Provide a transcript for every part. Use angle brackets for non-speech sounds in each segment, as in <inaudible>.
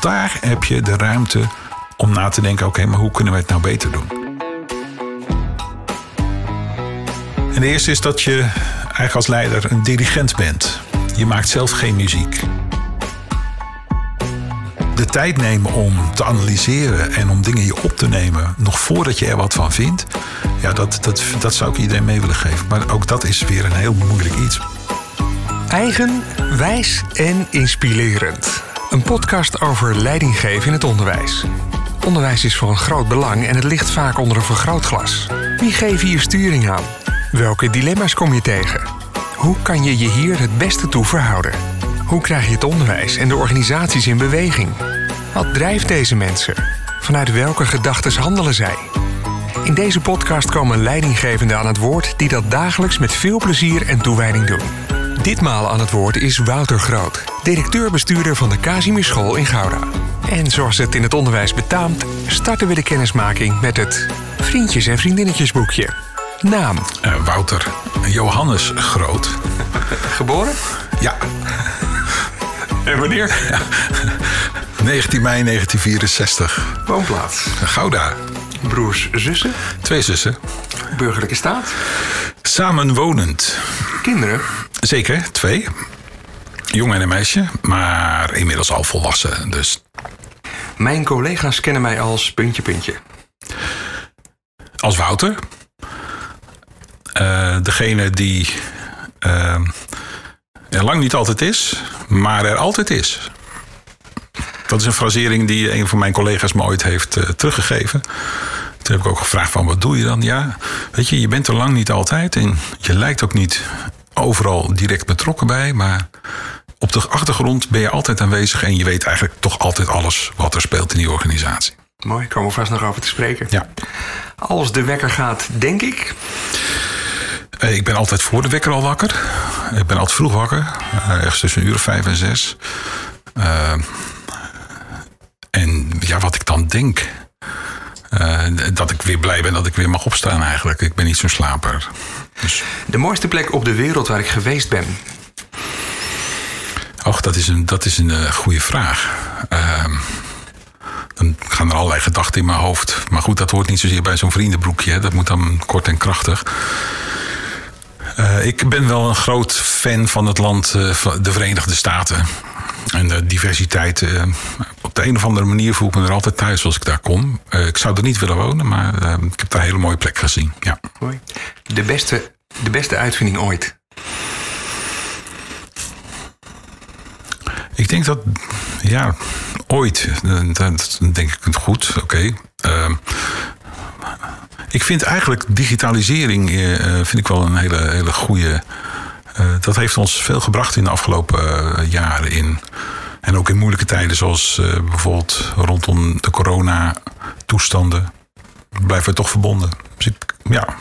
daar heb je de ruimte om na te denken: oké, maar hoe kunnen we het nou beter doen? En de eerste is dat je eigenlijk als leider een dirigent bent. Je maakt zelf geen muziek. De tijd nemen om te analyseren en om dingen je op te nemen, nog voordat je er wat van vindt, ja, dat, dat, dat zou ik iedereen mee willen geven. Maar ook dat is weer een heel moeilijk iets. Eigen, wijs en inspirerend. Een podcast over leidinggeven in het onderwijs. Onderwijs is een groot belang en het ligt vaak onder een vergrootglas. Wie geeft hier sturing aan? Welke dilemma's kom je tegen? Hoe kan je je hier het beste toe verhouden? Hoe krijg je het onderwijs en de organisaties in beweging? Wat drijft deze mensen? Vanuit welke gedachten handelen zij? In deze podcast komen leidinggevenden aan het woord die dat dagelijks met veel plezier en toewijding doen. Ditmaal aan het woord is Wouter Groot, directeur-bestuurder van de Casimir School in Gouda. En zoals het in het onderwijs betaamt, starten we de kennismaking met het Vriendjes- en Vriendinnetjesboekje. Naam. Uh, Wouter Johannes Groot. <laughs> Geboren? Ja. En wanneer? Ja. 19 mei 1964. Woonplaats? Gouda. Broers, zussen? Twee zussen. Burgerlijke staat? Samenwonend. Kinderen? Zeker, twee. Jongen en een meisje, maar inmiddels al volwassen. Dus. Mijn collega's kennen mij als puntje puntje. Als Wouter. Uh, degene die uh, er lang niet altijd is, maar er altijd is. Dat is een frasering die een van mijn collega's me ooit heeft uh, teruggegeven. Toen heb ik ook gevraagd van wat doe je dan? Ja, weet je, je bent er lang niet altijd en je lijkt ook niet overal direct betrokken bij, maar op de achtergrond ben je altijd aanwezig en je weet eigenlijk toch altijd alles wat er speelt in die organisatie. Mooi, komen we vast nog over te spreken. Ja. Als de wekker gaat, denk ik. Ik ben altijd voor de wekker al wakker. Ik ben altijd vroeg wakker. Ergens tussen een uur of vijf en zes. Uh, en ja, wat ik dan denk. Uh, dat ik weer blij ben dat ik weer mag opstaan eigenlijk. Ik ben niet zo'n slaper. Dus... De mooiste plek op de wereld waar ik geweest ben? Och, dat is een, dat is een uh, goede vraag. Uh, dan gaan er allerlei gedachten in mijn hoofd. Maar goed, dat hoort niet zozeer bij zo'n vriendenbroekje. Hè. Dat moet dan kort en krachtig. Uh, ik ben wel een groot fan van het land, de Verenigde Staten. En de diversiteit. op de een of andere manier voel ik me er altijd thuis als ik daar kom. ik zou er niet willen wonen, maar ik heb daar een hele mooie plek gezien. Ja. Mooi. De beste, de beste uitvinding ooit? Ik denk dat, ja, ooit, dat denk ik goed, oké. Okay. Uh, ik vind eigenlijk digitalisering vind ik wel een hele, hele goede. Uh, dat heeft ons veel gebracht in de afgelopen uh, jaren. In, en ook in moeilijke tijden, zoals bijvoorbeeld rondom de corona-toestanden, blijven we toch verbonden. Dus ik, ja.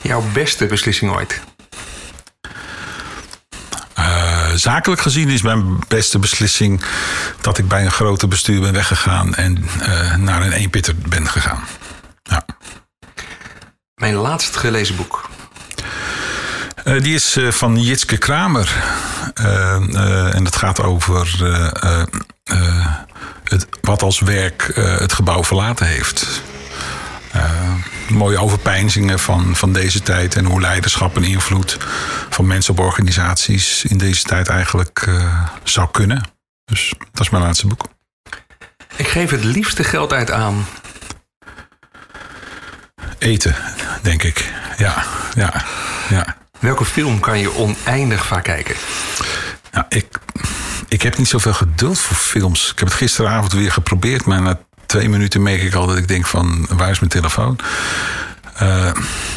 Jouw beste beslissing ooit? zakelijk gezien is mijn beste beslissing dat ik bij een grote bestuur ben weggegaan en uh, naar een eenpitter ben gegaan. Ja. Mijn laatst gelezen boek. Uh, die is uh, van Jitske Kramer. en dat gaat over het, wat als werk het gebouw verlaten heeft. mooie overpeinzingen van, van deze tijd en hoe leiderschap en invloed van mensen op organisaties in deze tijd eigenlijk zou kunnen. Dus dat is mijn laatste boek. Ik geef het liefste geld uit aan. Eten, denk ik. Ja, ja, ja. Welke film kan je oneindig vaak kijken? Nou, ik, ik heb niet zoveel geduld voor films. Ik heb het gisteravond weer geprobeerd, maar na twee minuten merk ik al dat ik denk van waar is mijn telefoon? Uh,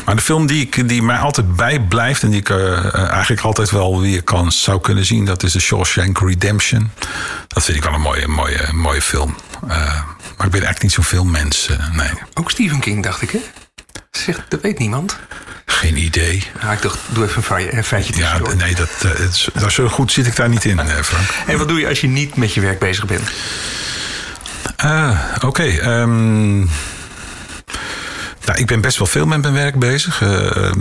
maar de film die, ik, die mij altijd bijblijft en die ik uh, eigenlijk altijd wel weer kan, zou kunnen zien, dat is de Shawshank Redemption. Dat vind ik wel een mooie, mooie, mooie film. Uh, maar ik ben eigenlijk niet zo'n filmmens. nee. Ook Stephen King, dacht ik, hè? Zegt, dat weet niemand. Geen idee. Nou, ik dacht, doe even een, feitje Ja, nee, dat, dat, dat, zo goed zit ik daar niet in, Frank. En wat doe je als je niet met je werk bezig bent? Oké, okay, um, nou, ik ben best wel veel met mijn werk bezig. Uh,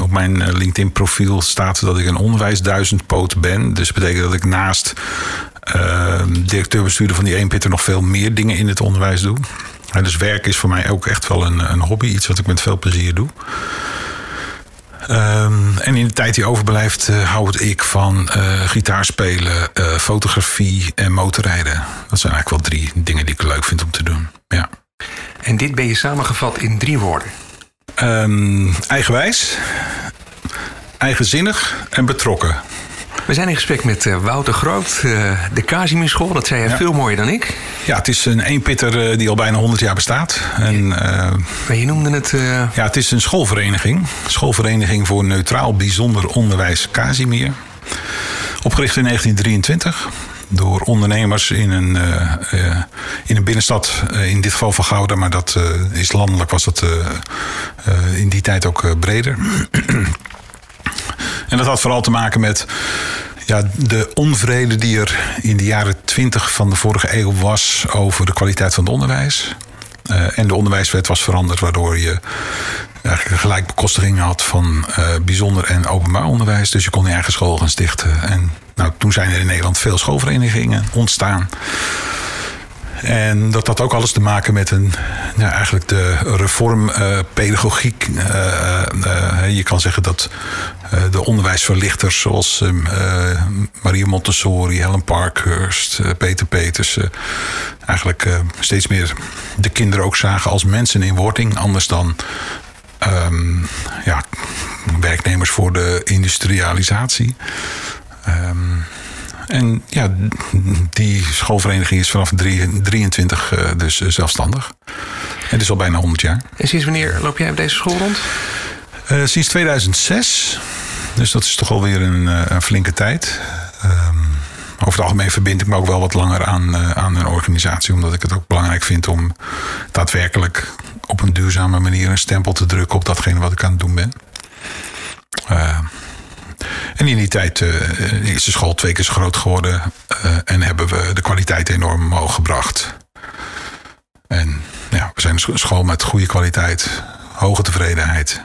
op mijn LinkedIn-profiel staat dat ik een onderwijsduizendpoot ben. Dus dat betekent dat ik naast uh, directeur-bestuurder van die eenpitter nog veel meer dingen in het onderwijs doe. En dus werk is voor mij ook echt wel een, een hobby, iets wat ik met veel plezier doe. Um, en in de tijd die overblijft uh, houd ik van uh, gitaarspelen, uh, fotografie en motorrijden. Dat zijn eigenlijk wel drie dingen die ik leuk vind om te doen. Ja. En dit ben je samengevat in drie woorden? Um, eigenwijs, eigenzinnig en betrokken. We zijn in gesprek met uh, Wouter Groot, uh, de Casimir School. Dat zei ja. veel mooier dan ik. Ja, het is een eenpitter uh, die al bijna 100 jaar bestaat. En, maar je noemde het... Ja, het is een schoolvereniging. Schoolvereniging voor Neutraal Bijzonder Onderwijs Casimir. Opgericht in 1923 door ondernemers in een, in een binnenstad, in dit geval van Gouda, maar dat is landelijk, was dat in die tijd ook breder. En dat had vooral te maken met ja, de onvrede die er in de jaren twintig van de vorige eeuw was over de kwaliteit van het onderwijs. Uh, en de onderwijswet was veranderd, waardoor je eigenlijk gelijkbekostiging had van uh, bijzonder en openbaar onderwijs. Dus je kon je eigen school gaan stichten. En nou, toen zijn er in Nederland veel schoolverenigingen ontstaan. En dat had ook alles te maken met een, ja, eigenlijk de reformpedagogiek. Uh, je kan zeggen dat de onderwijsverlichters zoals Maria Montessori, Helen Parkhurst, Peter Peters... eigenlijk steeds meer de kinderen ook zagen als mensen in wording. Anders dan um, ja, werknemers voor de industrialisatie. Um, en ja, die schoolvereniging is vanaf 23 uh, dus zelfstandig. Het is al bijna 100 jaar. En sinds wanneer loop jij op deze school rond? Uh, sinds 2006. Dus dat is toch alweer een, uh, een flinke tijd. Um, over het algemeen verbind ik me ook wel wat langer aan, aan een organisatie. Omdat ik het ook belangrijk vind om daadwerkelijk op een duurzame manier een stempel te drukken op datgene wat ik aan het doen ben. En in die tijd uh, is de school twee keer zo groot geworden. Uh, en hebben we de kwaliteit enorm omhoog gebracht. En ja, we zijn een school met goede kwaliteit, hoge tevredenheid.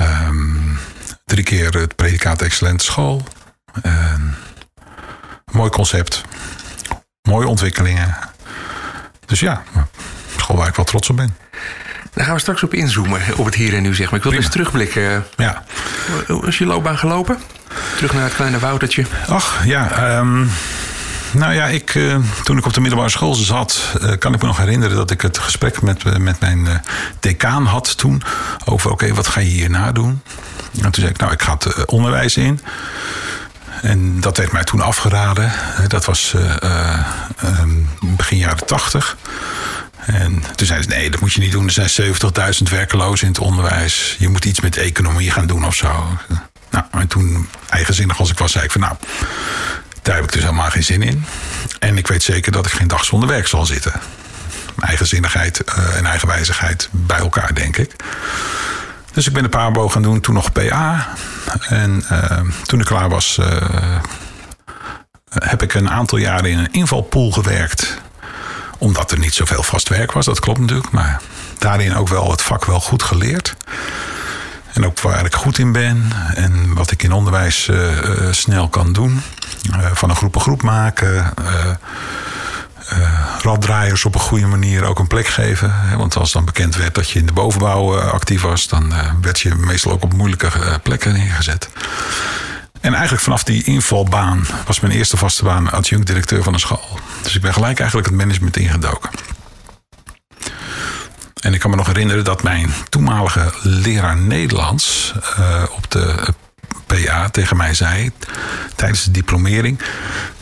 Um, drie keer het predicaat excellente school. Mooi concept. Mooie ontwikkelingen. Dus ja, een school waar ik wel trots op ben. Daar gaan we straks op inzoomen, op het hier en nu zeg maar. Ik wil Prima. eens terugblikken. Ja. Hoe is je loopbaan gelopen? Terug naar het kleine Woutertje. Ach, ja. Um, nou ja, ik, uh, toen ik op de middelbare school zat... Uh, kan ik me nog herinneren dat ik het gesprek met, met mijn decaan had toen... over, oké, okay, wat ga je hierna doen? En toen zei ik, nou, ik ga het onderwijs in... En dat werd mij toen afgeraden. Dat was um, begin jaren tachtig. En toen zeiden ze, nee, dat moet je niet doen. Er zijn 70.000 werkelozen in het onderwijs. Je moet iets met economie gaan doen of zo. Nou, en toen, eigenzinnig als ik was, zei ik van nou, daar heb ik dus helemaal geen zin in. En ik weet zeker dat ik geen dag zonder werk zal zitten. Eigenzinnigheid uh, en eigenwijzigheid bij elkaar, denk ik. Dus ik ben een paar gaan doen, toen nog PA. En uh, toen ik klaar was, uh, heb ik een aantal jaren in een invalpool gewerkt omdat er niet zoveel vast werk was, dat klopt natuurlijk. Maar daarin ook wel het vak wel goed geleerd. En ook waar ik goed in ben. En wat ik in onderwijs uh, uh, snel kan doen. Uh, van een groep een groep maken. raddraaiers op een goede manier ook een plek geven. Want als dan bekend werd dat je in de bovenbouw actief was... dan werd je meestal ook op moeilijke plekken neergezet. En eigenlijk vanaf die invalbaan was mijn eerste vaste baan adjunct-directeur van een school. Dus ik ben gelijk eigenlijk het management ingedoken. En ik kan me nog herinneren dat mijn toenmalige leraar Nederlands uh, op de PA tegen mij zei tijdens de diplomering: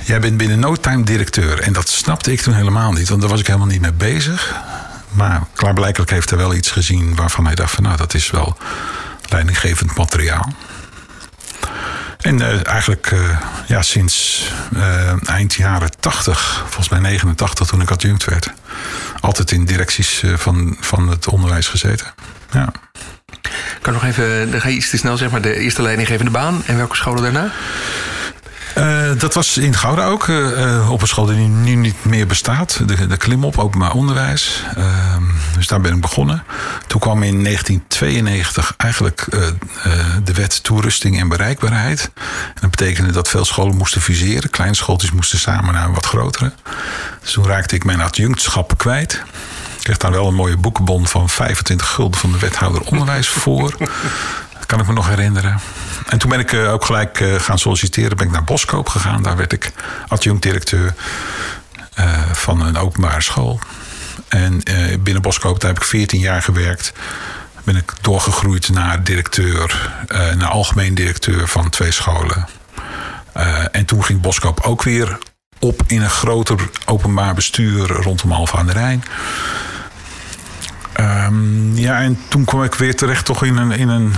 Jij bent binnen no time directeur. En dat snapte ik toen helemaal niet, want daar was ik helemaal niet mee bezig. Maar klaarblijkelijk heeft hij wel iets gezien waarvan hij dacht: van, Nou, dat is wel leidinggevend materiaal. En uh, eigenlijk uh, ja, sinds uh, eind jaren 80, volgens mij 89 toen ik adjunct werd, altijd in directies van, van het onderwijs gezeten. Ja. Kan nog even, dan ga je iets te snel zeg maar, de eerste leidinggevende baan en welke scholen daarna? Dat was in Gouda ook, uh, op een school die nu niet meer bestaat. De, de Klimop, openbaar onderwijs. Ehm, dus daar ben ik begonnen. Toen kwam in 1992 eigenlijk de wet toerusting en bereikbaarheid. En dat betekende dat veel scholen moesten fuseren. Kleine schooltjes moesten samen naar een wat grotere. Dus toen raakte ik mijn adjunctschap kwijt. Ik kreeg daar wel een mooie boekenbon van 25 gulden van de wethouder onderwijs voor. Kan ik me nog herinneren. En toen ben ik ook gelijk gaan solliciteren. Ben ik naar Boskoop gegaan. Daar werd ik adjunct-directeur van een openbare school. En binnen Boskoop heb ik 14 jaar gewerkt. Ben ik doorgegroeid naar directeur, naar algemeen directeur van twee scholen. en toen ging Boskoop ook weer op in een groter openbaar bestuur rondom Alfa aan de Rijn. Um, ja, en toen kwam ik weer terecht toch in een, in een,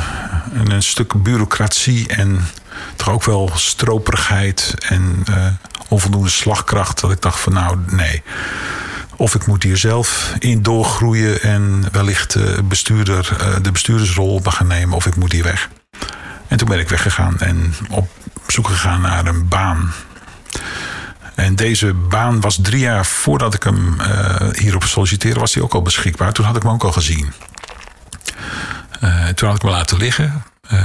een stuk bureaucratie en toch ook wel stroperigheid en uh, onvoldoende slagkracht. Dat ik dacht van nou, nee. Of ik moet hier zelf in doorgroeien en wellicht uh, bestuurder, uh, de bestuurdersrol gaan nemen, of ik moet hier weg. En toen ben ik weggegaan en op zoek gegaan naar een baan. En deze baan was drie jaar voordat ik hem uh, hierop solliciteerde, was hij ook al beschikbaar. Toen had ik hem ook al gezien. Uh, toen had ik me laten liggen. Uh,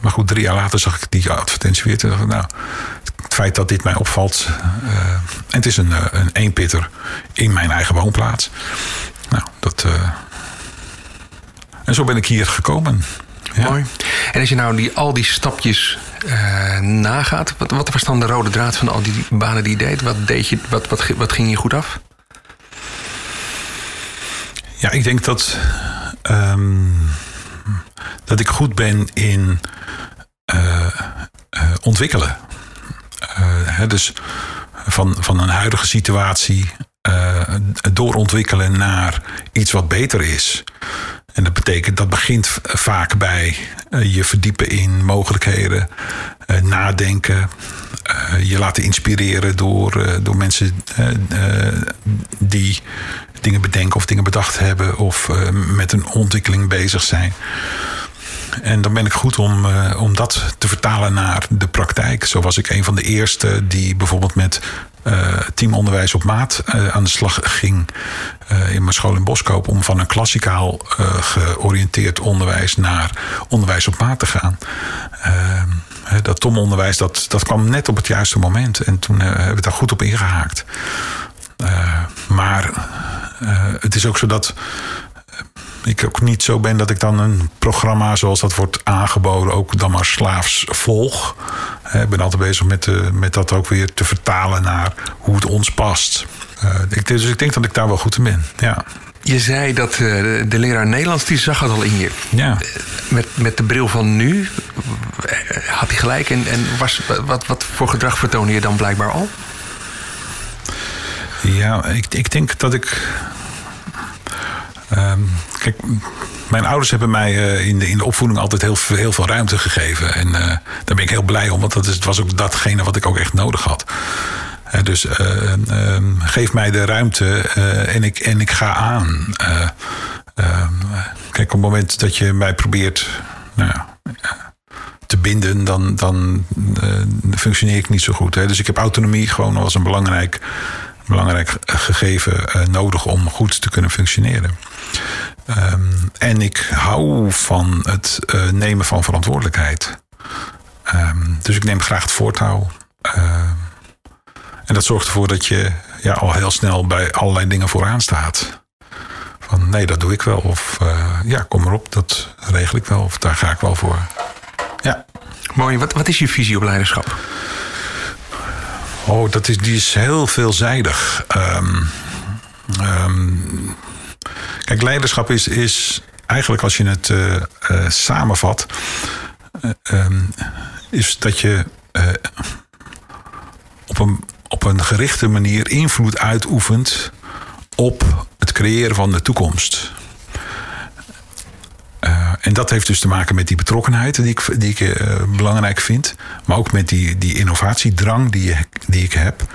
maar goed, drie jaar later zag ik die advertentie weer. Toen dacht nou, het feit dat dit mij opvalt. en het is een, een eenpitter in mijn eigen woonplaats. Nou, dat. en zo ben ik hier gekomen. Mooi. En als je nou die, al die stapjes uh, nagaat, wat, wat was dan de rode draad van al die banen die je deed? Wat, deed je, wat, wat, wat ging je goed af? Ja, ik denk dat, um, dat ik goed ben in uh, uh, ontwikkelen. Hè, dus van, van een huidige situatie doorontwikkelen naar iets wat beter is. En dat betekent, dat begint vaak bij uh, je verdiepen in mogelijkheden, uh, nadenken, uh, je laten inspireren door, door mensen die dingen bedenken of dingen bedacht hebben of met een ontwikkeling bezig zijn. En dan ben ik goed om, om dat te vertalen naar de praktijk. Zo was ik een van de eerste die bijvoorbeeld met uh, teamonderwijs op maat uh, aan de slag ging uh, in mijn school in Boskoop om van een klassikaal georiënteerd onderwijs naar onderwijs op maat te gaan. dat tomonderwijs dat, dat kwam net op het juiste moment en toen hebben we daar goed op ingehaakt. maar het is ook zo dat ik ook niet zo ben dat ik dan een programma zoals dat wordt aangeboden ook dan maar slaafs volg. Ik ben altijd bezig met, uh, met dat ook weer te vertalen naar hoe het ons past. Uh, ik, dus ik denk dat ik daar wel goed in ben. Ja. Je zei dat uh, de leraar Nederlands, die zag het al in je. Ja. Met, met de bril van nu, had hij gelijk. En, en was, wat, wat voor gedrag vertoonde je dan blijkbaar al? Ja, ik, ik denk dat ik Um, kijk, mijn ouders hebben mij uh, in, de, in de opvoeding altijd heel, veel ruimte gegeven. En uh, daar ben ik heel blij om, want dat is, het was ook datgene wat ik ook echt nodig had. Uh, dus ehm, geef mij de ruimte en, ik, en ik ga aan. Ehm, kijk, op het moment dat je mij probeert nou, te binden, dan, dan functioneer ik niet zo goed. Hè. Dus ik heb autonomie gewoon als een belangrijk belangrijk gegeven nodig om goed te kunnen functioneren. Um, en ik hou van het uh, nemen van verantwoordelijkheid. Um, dus ik neem graag het voortouw. Uh, en dat zorgt ervoor dat je ja, al heel snel bij allerlei dingen vooraan staat. Van nee, dat doe ik wel. Of uh, ja, kom erop, dat regel ik wel. Of daar ga ik wel voor. Ja. Mooi. Wat, wat is je visie op leiderschap? Oh, dat is, die is heel veelzijdig. Um, kijk, leiderschap is, is eigenlijk als je het uh, uh, samenvat, uh, um, is dat je op, een, op een gerichte manier invloed uitoefent op het creëren van de toekomst. En dat heeft dus te maken met die betrokkenheid die ik, die ik belangrijk vind. Maar ook met die, die innovatiedrang die, die ik heb.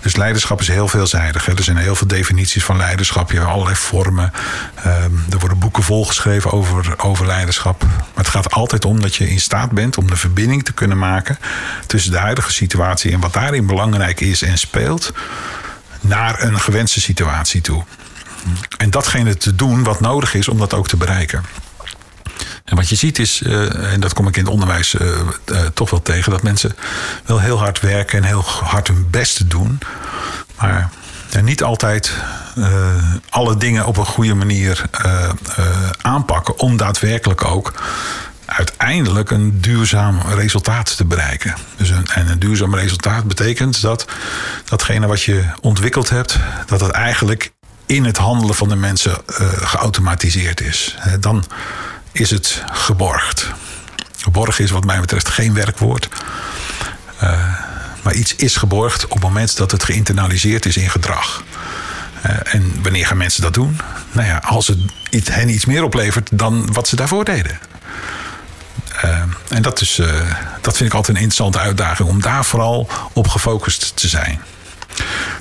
Dus leiderschap is heel veelzijdig. Hè. Er zijn heel veel definities van leiderschap. Je hebt allerlei vormen. Ehm, er worden boeken volgeschreven over, over leiderschap. Maar het gaat altijd om dat je in staat bent om de verbinding te kunnen maken tussen de huidige situatie en wat daarin belangrijk is en speelt, naar een gewenste situatie toe. En datgene te doen wat nodig is om dat ook te bereiken. En wat je ziet is, uh, en dat kom ik in het onderwijs uh, uh, toch wel tegen, dat mensen wel heel hard werken en heel hard hun best doen. Maar niet altijd alle dingen op een goede manier aanpakken om daadwerkelijk ook uiteindelijk een duurzaam resultaat te bereiken. Dus een, en een duurzaam resultaat betekent dat datgene wat je ontwikkeld hebt, dat het eigenlijk in het handelen van de mensen geautomatiseerd is. Dan is het geborgd. Geborgd is wat mij betreft geen werkwoord. Uh, maar iets is geborgd op het moment dat het geïnternaliseerd is in gedrag. Uh, en wanneer gaan mensen dat doen? Nou ja, als het hen iets meer oplevert dan wat ze daarvoor deden. Uh, en dat, is, dat vind ik altijd een interessante uitdaging om daar vooral op gefocust te zijn.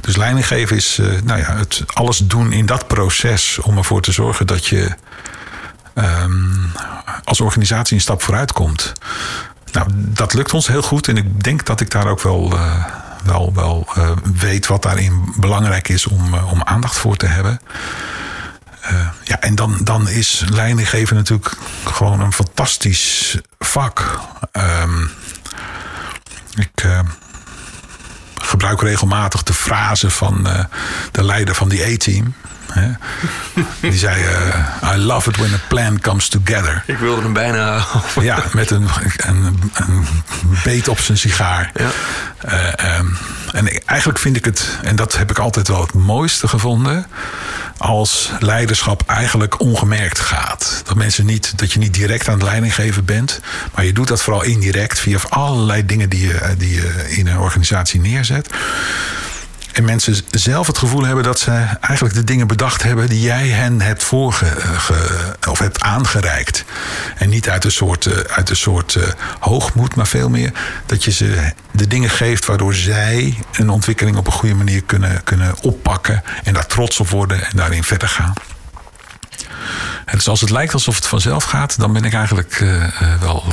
Dus leiding geven is nou ja, het alles doen in dat proces om ervoor te zorgen dat je um, als organisatie een stap vooruit komt. Nou, dat lukt ons heel goed en ik denk dat ik daar ook wel, uh, wel, wel uh, weet wat daarin belangrijk is om, uh, om aandacht voor te hebben. ja, en dan, dan is leidinggeven natuurlijk gewoon een fantastisch vak. Um, ik gebruik regelmatig de frase van de leider van die Die zei: uh, I love it when a plan comes together. Ik wilde hem bijna. ja, met een, een, een, beet op zijn sigaar. Ja. Uh, um, en eigenlijk vind ik het, en dat heb ik altijd wel het mooiste gevonden, als leiderschap eigenlijk ongemerkt gaat. Dat mensen niet, dat je niet direct aan het leidinggeven bent, maar je doet dat vooral indirect via allerlei dingen die je, die je in een organisatie neerzet. En mensen zelf het gevoel hebben dat ze eigenlijk de dingen bedacht hebben die jij hen hebt voorge, eh, of hebt aangereikt. En niet uit een soort, eh, uit een soort uh, hoogmoed, maar veel meer dat je ze de dingen geeft waardoor zij een ontwikkeling op een goede manier kunnen, kunnen oppakken en daar trots op worden en daarin verder gaan. Dus als het lijkt alsof het vanzelf gaat, dan ben ik eigenlijk wel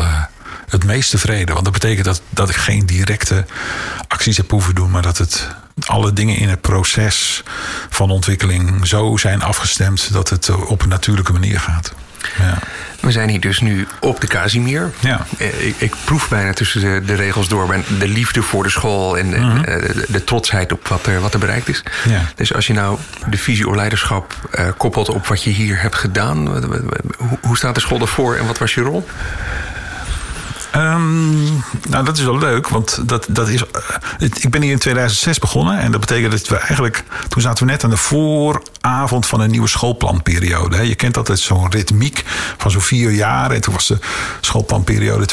het meest tevreden. Want dat betekent dat, dat ik geen directe acties heb hoeven doen, maar dat het alle dingen in het proces van ontwikkeling zo zijn afgestemd dat het op een natuurlijke manier gaat. Ja. We zijn hier dus nu op de Casimir. Ja. Eh, ik, ik, proef bijna tussen de, de, regels door de liefde voor de school en de, mm -hmm. de, de, trotsheid op wat er, wat er bereikt is. Ja. Dus als je nou de visie op leiderschap uh, koppelt op wat je hier hebt gedaan, hoe, hoe staat de school ervoor en wat was je rol? Um, nou, dat is wel leuk, want dat, dat is. Uh, ik ben hier in 2006 begonnen en dat betekent dat we eigenlijk. Toen zaten we net aan de vooravond van een nieuwe schoolplanperiode. Je kent altijd zo'n ritmiek van zo'n vier jaar. En toen was de schoolplanperiode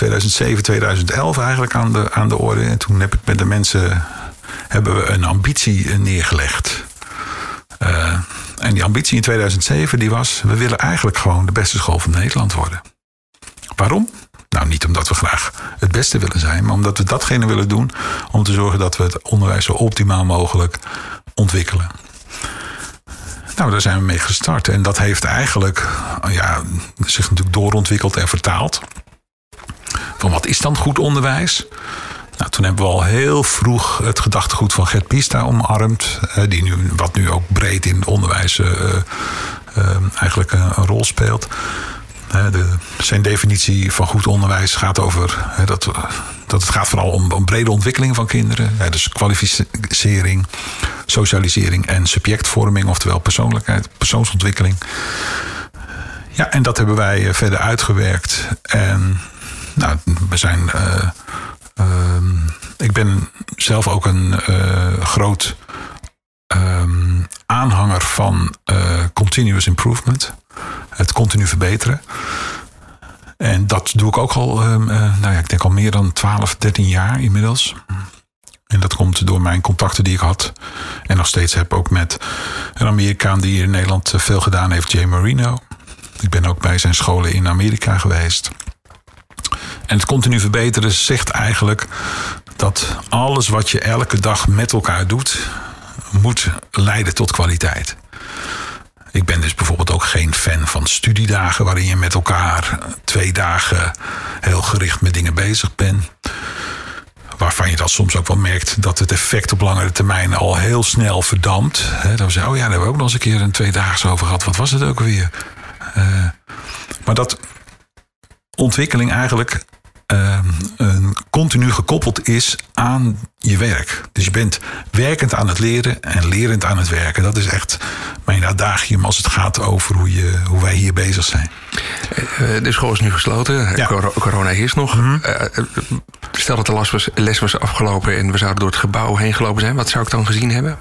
2007-2011 eigenlijk aan de, aan de orde. En toen heb ik met de mensen. hebben we een ambitie neergelegd. Uh, en die ambitie in 2007 die was: we willen eigenlijk gewoon de beste school van Nederland worden. Waarom? Nou, niet omdat we graag het beste willen zijn, maar omdat we datgene willen doen om te zorgen dat we het onderwijs zo optimaal mogelijk ontwikkelen. Nou, daar zijn we mee gestart. En dat heeft eigenlijk ja, zich natuurlijk doorontwikkeld en vertaald. Van wat is dan goed onderwijs? Nou, toen hebben we al heel vroeg het gedachtegoed van Gert Pista omarmd. Die nu, wat nu ook breed in het onderwijs uh, uh, eigenlijk een, een rol speelt. De, zijn definitie van goed onderwijs gaat over dat, dat het gaat vooral om, om brede ontwikkeling van kinderen. Dus kwalificering, socialisering en subjectvorming, oftewel persoonlijkheid, persoonsontwikkeling. Ja, en dat hebben wij eh, verder uitgewerkt. En nou, we zijn. Uh, uh, ik ben zelf ook een uh, groot um, aanhanger van continuous improvement het continu verbeteren. En dat doe ik ook al, uh, nou ja, ik denk al meer dan 12, 13 jaar inmiddels. En dat komt door mijn contacten die ik had. En nog steeds heb ook met een Amerikaan die in Nederland eh, veel gedaan heeft, Jay Marino. Ik ben ook bij zijn scholen in Amerika geweest. En het continu verbeteren zegt eigenlijk dat alles wat je elke dag met elkaar doet, moet leiden tot kwaliteit. Ik ben dus bijvoorbeeld ook geen fan van studiedagen waarin je met elkaar twee dagen heel gericht met dingen bezig bent. Waarvan je dat soms ook wel merkt dat het effect op langere termijn al heel snel verdampt. dan zeggen, oh ja, daar hebben we ook nog eens een keer een tweedaags over gehad. Wat was het ook weer? Uh, maar dat ontwikkeling eigenlijk uh, continu gekoppeld is aan je werk. Dus je bent werkend aan het leren en lerend aan het werken. Dat is echt mijn adagium als het gaat over hoe, je, hoe wij hier bezig zijn. Uh, de school is nu gesloten. Ja. Corona is nog. Mm -hmm. stel dat de les was, les was afgelopen en we zouden door het gebouw heen gelopen zijn. Wat zou ik dan gezien hebben?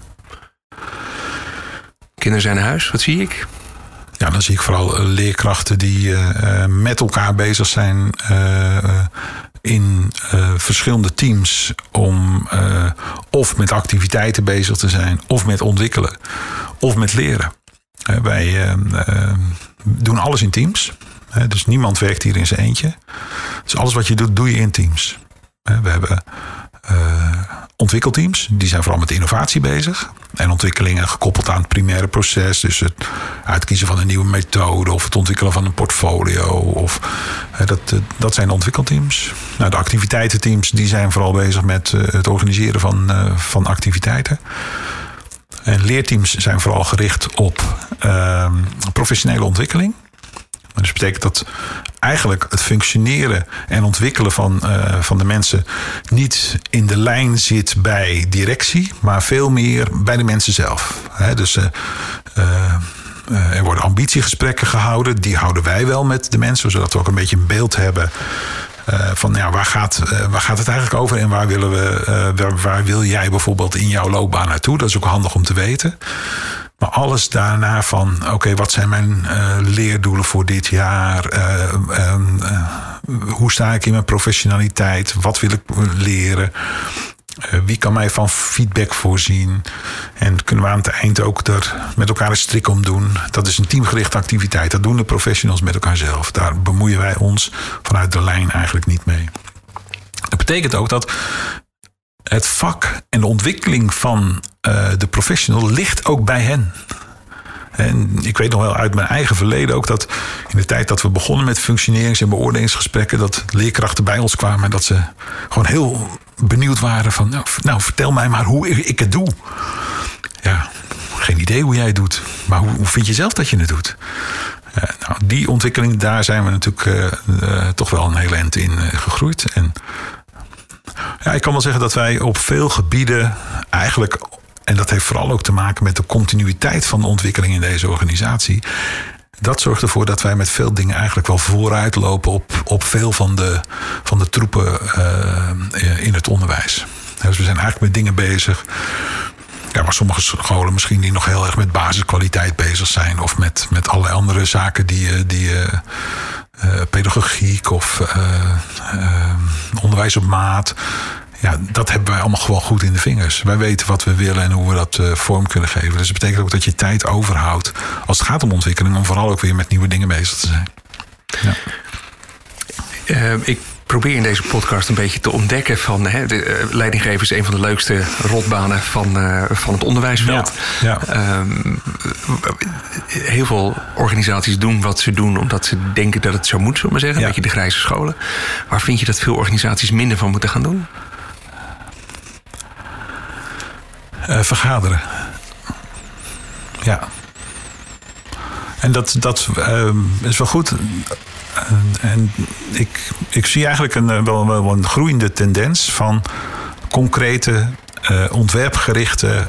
Kinderen zijn naar huis. Wat zie ik? Ja, dan zie ik vooral eh, leerkrachten die uh, met elkaar bezig zijn in verschillende teams om of met activiteiten bezig te zijn, of met ontwikkelen, of met leren. wij doen alles in teams. dus niemand werkt hier in zijn eentje. Dus alles wat je doet, doe je in teams. we hebben ontwikkelteams. Die zijn vooral met innovatie bezig. En ontwikkelingen gekoppeld aan het primaire proces. Dus het uitkiezen van een nieuwe methode of het ontwikkelen van een portfolio. Of, dat, dat zijn de ontwikkelteams. Nou, de activiteitenteams die zijn vooral bezig met eh, het organiseren van, eh, van activiteiten. En leerteams zijn vooral gericht op uh, professionele ontwikkeling. Dus dat betekent dat eigenlijk het functioneren en ontwikkelen van, uh, van de mensen niet in de lijn zit bij directie, maar veel meer bij de mensen zelf. Dus uh, uh, er worden ambitiegesprekken gehouden. Die houden wij wel met de mensen, zodat we ook een beetje een beeld hebben. van ja, waar, gaat, waar gaat het eigenlijk over en waar, willen we, waar, waar wil jij bijvoorbeeld in jouw loopbaan naartoe? Dat is ook handig om te weten. Maar alles daarna van, oké, wat zijn mijn uh, leerdoelen voor dit jaar? Uh, hoe sta ik in mijn professionaliteit? Wat wil ik leren? wie kan mij van feedback voorzien? En kunnen we aan het eind ook er met elkaar een strik om doen? Dat is een teamgerichte activiteit. Dat doen de professionals met elkaar zelf. Daar bemoeien wij ons vanuit de lijn eigenlijk niet mee. Dat betekent ook dat het vak en de ontwikkeling van de professional ligt ook bij hen. En ik weet nog wel uit mijn eigen verleden ook dat in de tijd dat we begonnen met functionerings- en beoordelingsgesprekken, dat leerkrachten bij ons kwamen en dat ze gewoon heel benieuwd waren van, nou, nou vertel mij maar hoe ik het doe. Ja, geen idee hoe jij het doet, maar hoe, hoe vind je zelf dat je het doet? Uh, nou, die ontwikkeling, daar zijn we natuurlijk uh, toch wel een hele eind in gegroeid. En ja, ik kan wel zeggen dat wij op veel gebieden eigenlijk, en dat heeft vooral ook te maken met de continuïteit van de ontwikkeling in deze organisatie. Dat zorgt ervoor dat wij met veel dingen eigenlijk wel vooruit lopen op, op veel van de, van de troepen uh, in het onderwijs. Dus we zijn eigenlijk met dingen bezig. Ja, maar sommige scholen misschien die nog heel erg met basiskwaliteit bezig zijn. Of met, met allerlei andere zaken die, die uh, pedagogiek of uh, onderwijs op maat. Ja, dat hebben wij allemaal gewoon goed in de vingers. Wij weten wat we willen en hoe we dat vorm kunnen geven. Dus dat betekent ook dat je tijd overhoudt als het gaat om ontwikkeling, om vooral ook weer met nieuwe dingen bezig te zijn. Ja. ik probeer in deze podcast een beetje te ontdekken van hè, de, uh, leidinggeven is een van de leukste rotbanen van, uh, van het onderwijsveld. Ja, ja. Um, heel veel organisaties doen wat ze doen omdat ze denken dat het zo moet, zullen we zeggen. Een beetje de grijze scholen. Waar vind je dat veel organisaties minder van moeten gaan doen? Uh, vergaderen. Ja. En dat, dat is wel goed. En ik, ik zie eigenlijk een, eh, wel, wel een groeiende tendens van concrete ontwerpgerichte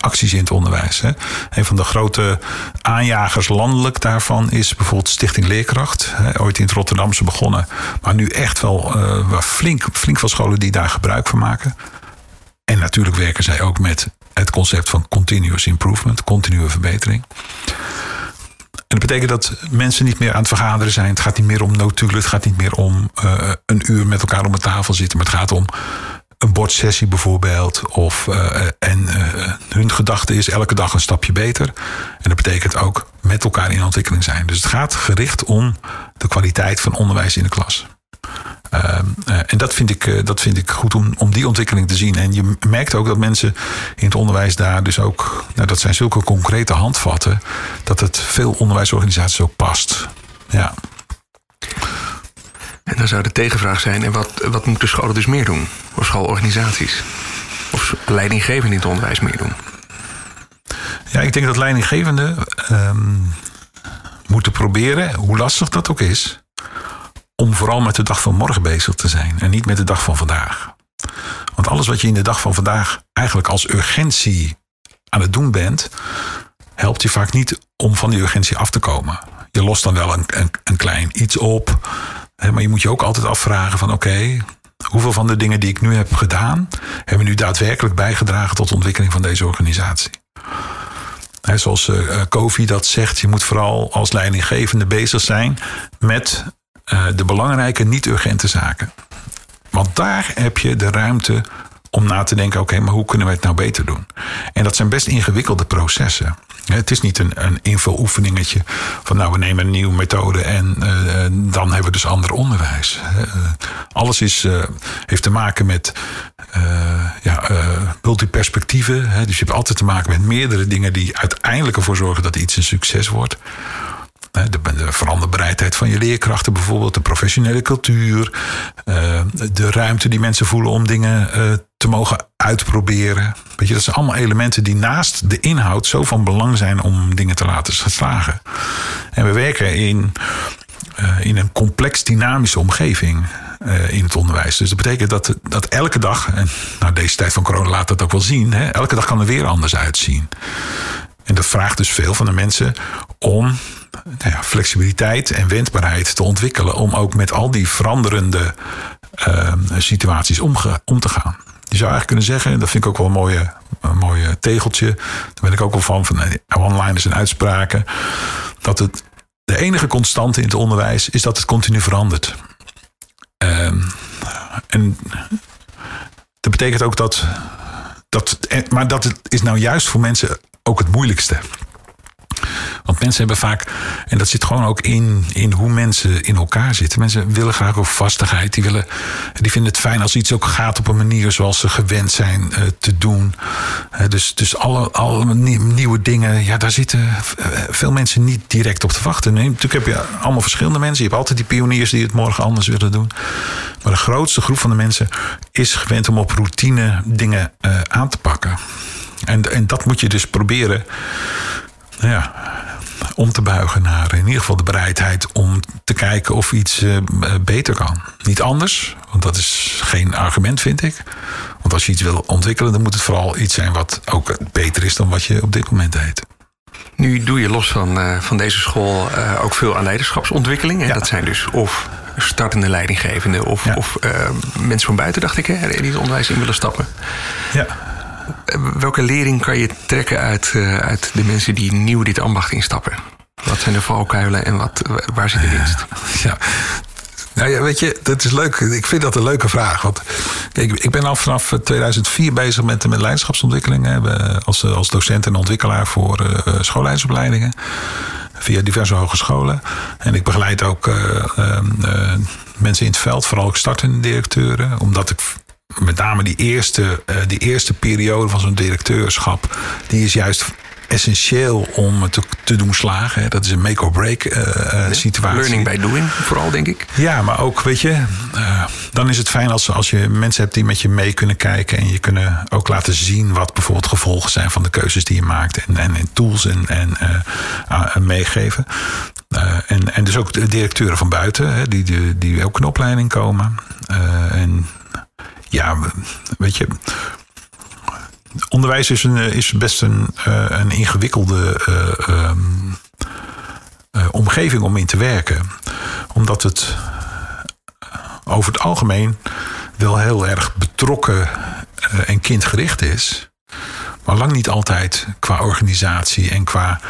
acties in het onderwijs. Hè. Een van de grote aanjagers landelijk daarvan is bijvoorbeeld Stichting Leerkracht. Hè, ooit in het Rotterdamse begonnen, maar nu echt wel flink, flink veel scholen die daar gebruik van maken. En natuurlijk werken zij ook met het concept van continuous improvement, continue verbetering. En dat betekent dat mensen niet meer aan het vergaderen zijn. Het gaat niet meer om notulen. Het gaat niet meer om uh, een uur met elkaar om een tafel zitten. Maar het gaat om een bordsessie bijvoorbeeld. Of, uh, en uh, hun gedachte is elke dag een stapje beter. En dat betekent ook met elkaar in ontwikkeling zijn. Dus het gaat gericht om de kwaliteit van onderwijs in de klas. Ehm, eh, en dat vind ik, eh, dat vind ik goed om, om die ontwikkeling te zien. En je merkt ook dat mensen in het onderwijs daar dus ook, nou, dat zijn zulke concrete handvatten, dat het veel onderwijsorganisaties ook past. Ja. En dan zou de tegenvraag zijn: en wat, wat moeten scholen dus meer doen? Of schoolorganisaties? Of leidinggevenden in het onderwijs meer doen? Ja, ik denk dat leidinggevenden ehm, moeten proberen, hoe lastig dat ook is, om vooral met de dag van morgen bezig te zijn en niet met de dag van vandaag. Want alles wat je in de dag van vandaag eigenlijk als urgentie aan het doen bent, helpt je vaak niet om van die urgentie af te komen. Je lost dan wel een, een, een klein iets op, maar je moet je ook altijd afvragen van oké, hoeveel van de dingen die ik nu heb gedaan, hebben nu daadwerkelijk bijgedragen tot de ontwikkeling van deze organisatie. zoals uh, Kofi dat zegt, je moet vooral als leidinggevende bezig zijn met uh, de belangrijke, niet-urgente zaken. Want daar heb je de ruimte om na te denken: oké, maar hoe kunnen we het nou beter doen? En dat zijn best ingewikkelde processen. Het is niet een, een invuloefeningetje van nou we nemen een nieuwe methode en uh, dan hebben we dus ander onderwijs. Alles is, heeft te maken met ja, multiperspectieven. Dus je hebt altijd te maken met meerdere dingen die uiteindelijk ervoor zorgen dat iets een succes wordt. De, de veranderbereidheid van je leerkrachten bijvoorbeeld, de professionele cultuur, eh, de ruimte die mensen voelen om dingen eh, te mogen uitproberen. Weet je, dat zijn allemaal elementen die naast de inhoud zo van belang zijn om dingen te laten slagen. En we werken in, uh, in een complex dynamische omgeving. in het onderwijs. Dus dat betekent dat, dat elke dag, en nou, deze tijd van corona laat dat ook wel zien, hè, elke dag kan er weer anders uitzien. En dat vraagt dus veel van de mensen om nou ja, flexibiliteit en wendbaarheid te ontwikkelen. Om ook met al die veranderende uh, situaties omge, om te gaan. Je zou eigenlijk kunnen zeggen, dat vind ik ook wel een mooie, mooie tegeltje. Daar ben ik ook wel van, van one-liners en uitspraken. Dat het de enige constante in het onderwijs is dat het continu verandert. Uh, en dat betekent ook dat, dat. Maar dat is nou juist voor mensen ook het moeilijkste. Want mensen hebben vaak, en dat zit gewoon ook in, in hoe mensen in elkaar zitten. Mensen willen graag ook vastigheid. Die, willen, die vinden het fijn als iets ook gaat op een manier zoals ze gewend zijn uh, te doen. Uh, dus dus alle, alle nieuwe dingen, ja, daar zitten eh, veel mensen niet direct op te wachten. Nee, natuurlijk heb je allemaal verschillende mensen. Je hebt altijd die pioniers die het morgen anders willen doen. Maar de grootste groep van de mensen is gewend om op routine dingen aan te pakken. En, en dat moet je dus proberen ja, om te buigen naar in ieder geval de bereidheid om te kijken of iets uh, beter kan. Niet anders, want dat is geen argument, vind ik. Want als je iets wil ontwikkelen, dan moet het vooral iets zijn wat ook beter is dan wat je op dit moment deed. Nu doe je los van, uh, van deze school uh, ook veel aan leiderschapsontwikkeling. En ja. dat zijn dus of startende leidinggevenden of, ja. of mensen van buiten, dacht ik, hè, die het onderwijs in willen stappen. Ja. Welke lering kan je trekken uit, uh, uit de mensen die nieuw dit ambacht instappen? Wat zijn de valkuilen en wat, waar zit de winst? Ja, nou ja, weet je, dat is leuk. Ik vind dat een leuke vraag. Want kijk, ik ben al vanaf 2004 bezig met, met leiderschapsontwikkeling. Hè, als, als docent en ontwikkelaar voor uh. Via diverse hogescholen. En ik begeleid ook uh, uh, mensen in het veld, vooral ook startende directeuren. Omdat ik met name die eerste, uh, die eerste periode van zo'n directeurschap, die is juist essentieel om te, te doen slagen. Dat is een make-or-break uh, ja, situatie. Learning by doing, vooral denk ik. Ja, maar ook, weet je, uh, dan is het fijn als, als je mensen hebt die met je mee kunnen kijken en je kunnen ook laten zien wat bijvoorbeeld gevolgen zijn van de keuzes die je maakt en, en, en tools en, en uh, meegeven. en, en dus ook de directeuren van buiten, hè, die, die, die ook in opleiding komen. en ja, weet je. Onderwijs is, een, is best een, uh, een ingewikkelde uh, um, uh, omgeving om in te werken. Omdat het over het algemeen wel heel erg betrokken en kindgericht is. Maar lang niet altijd qua organisatie en qua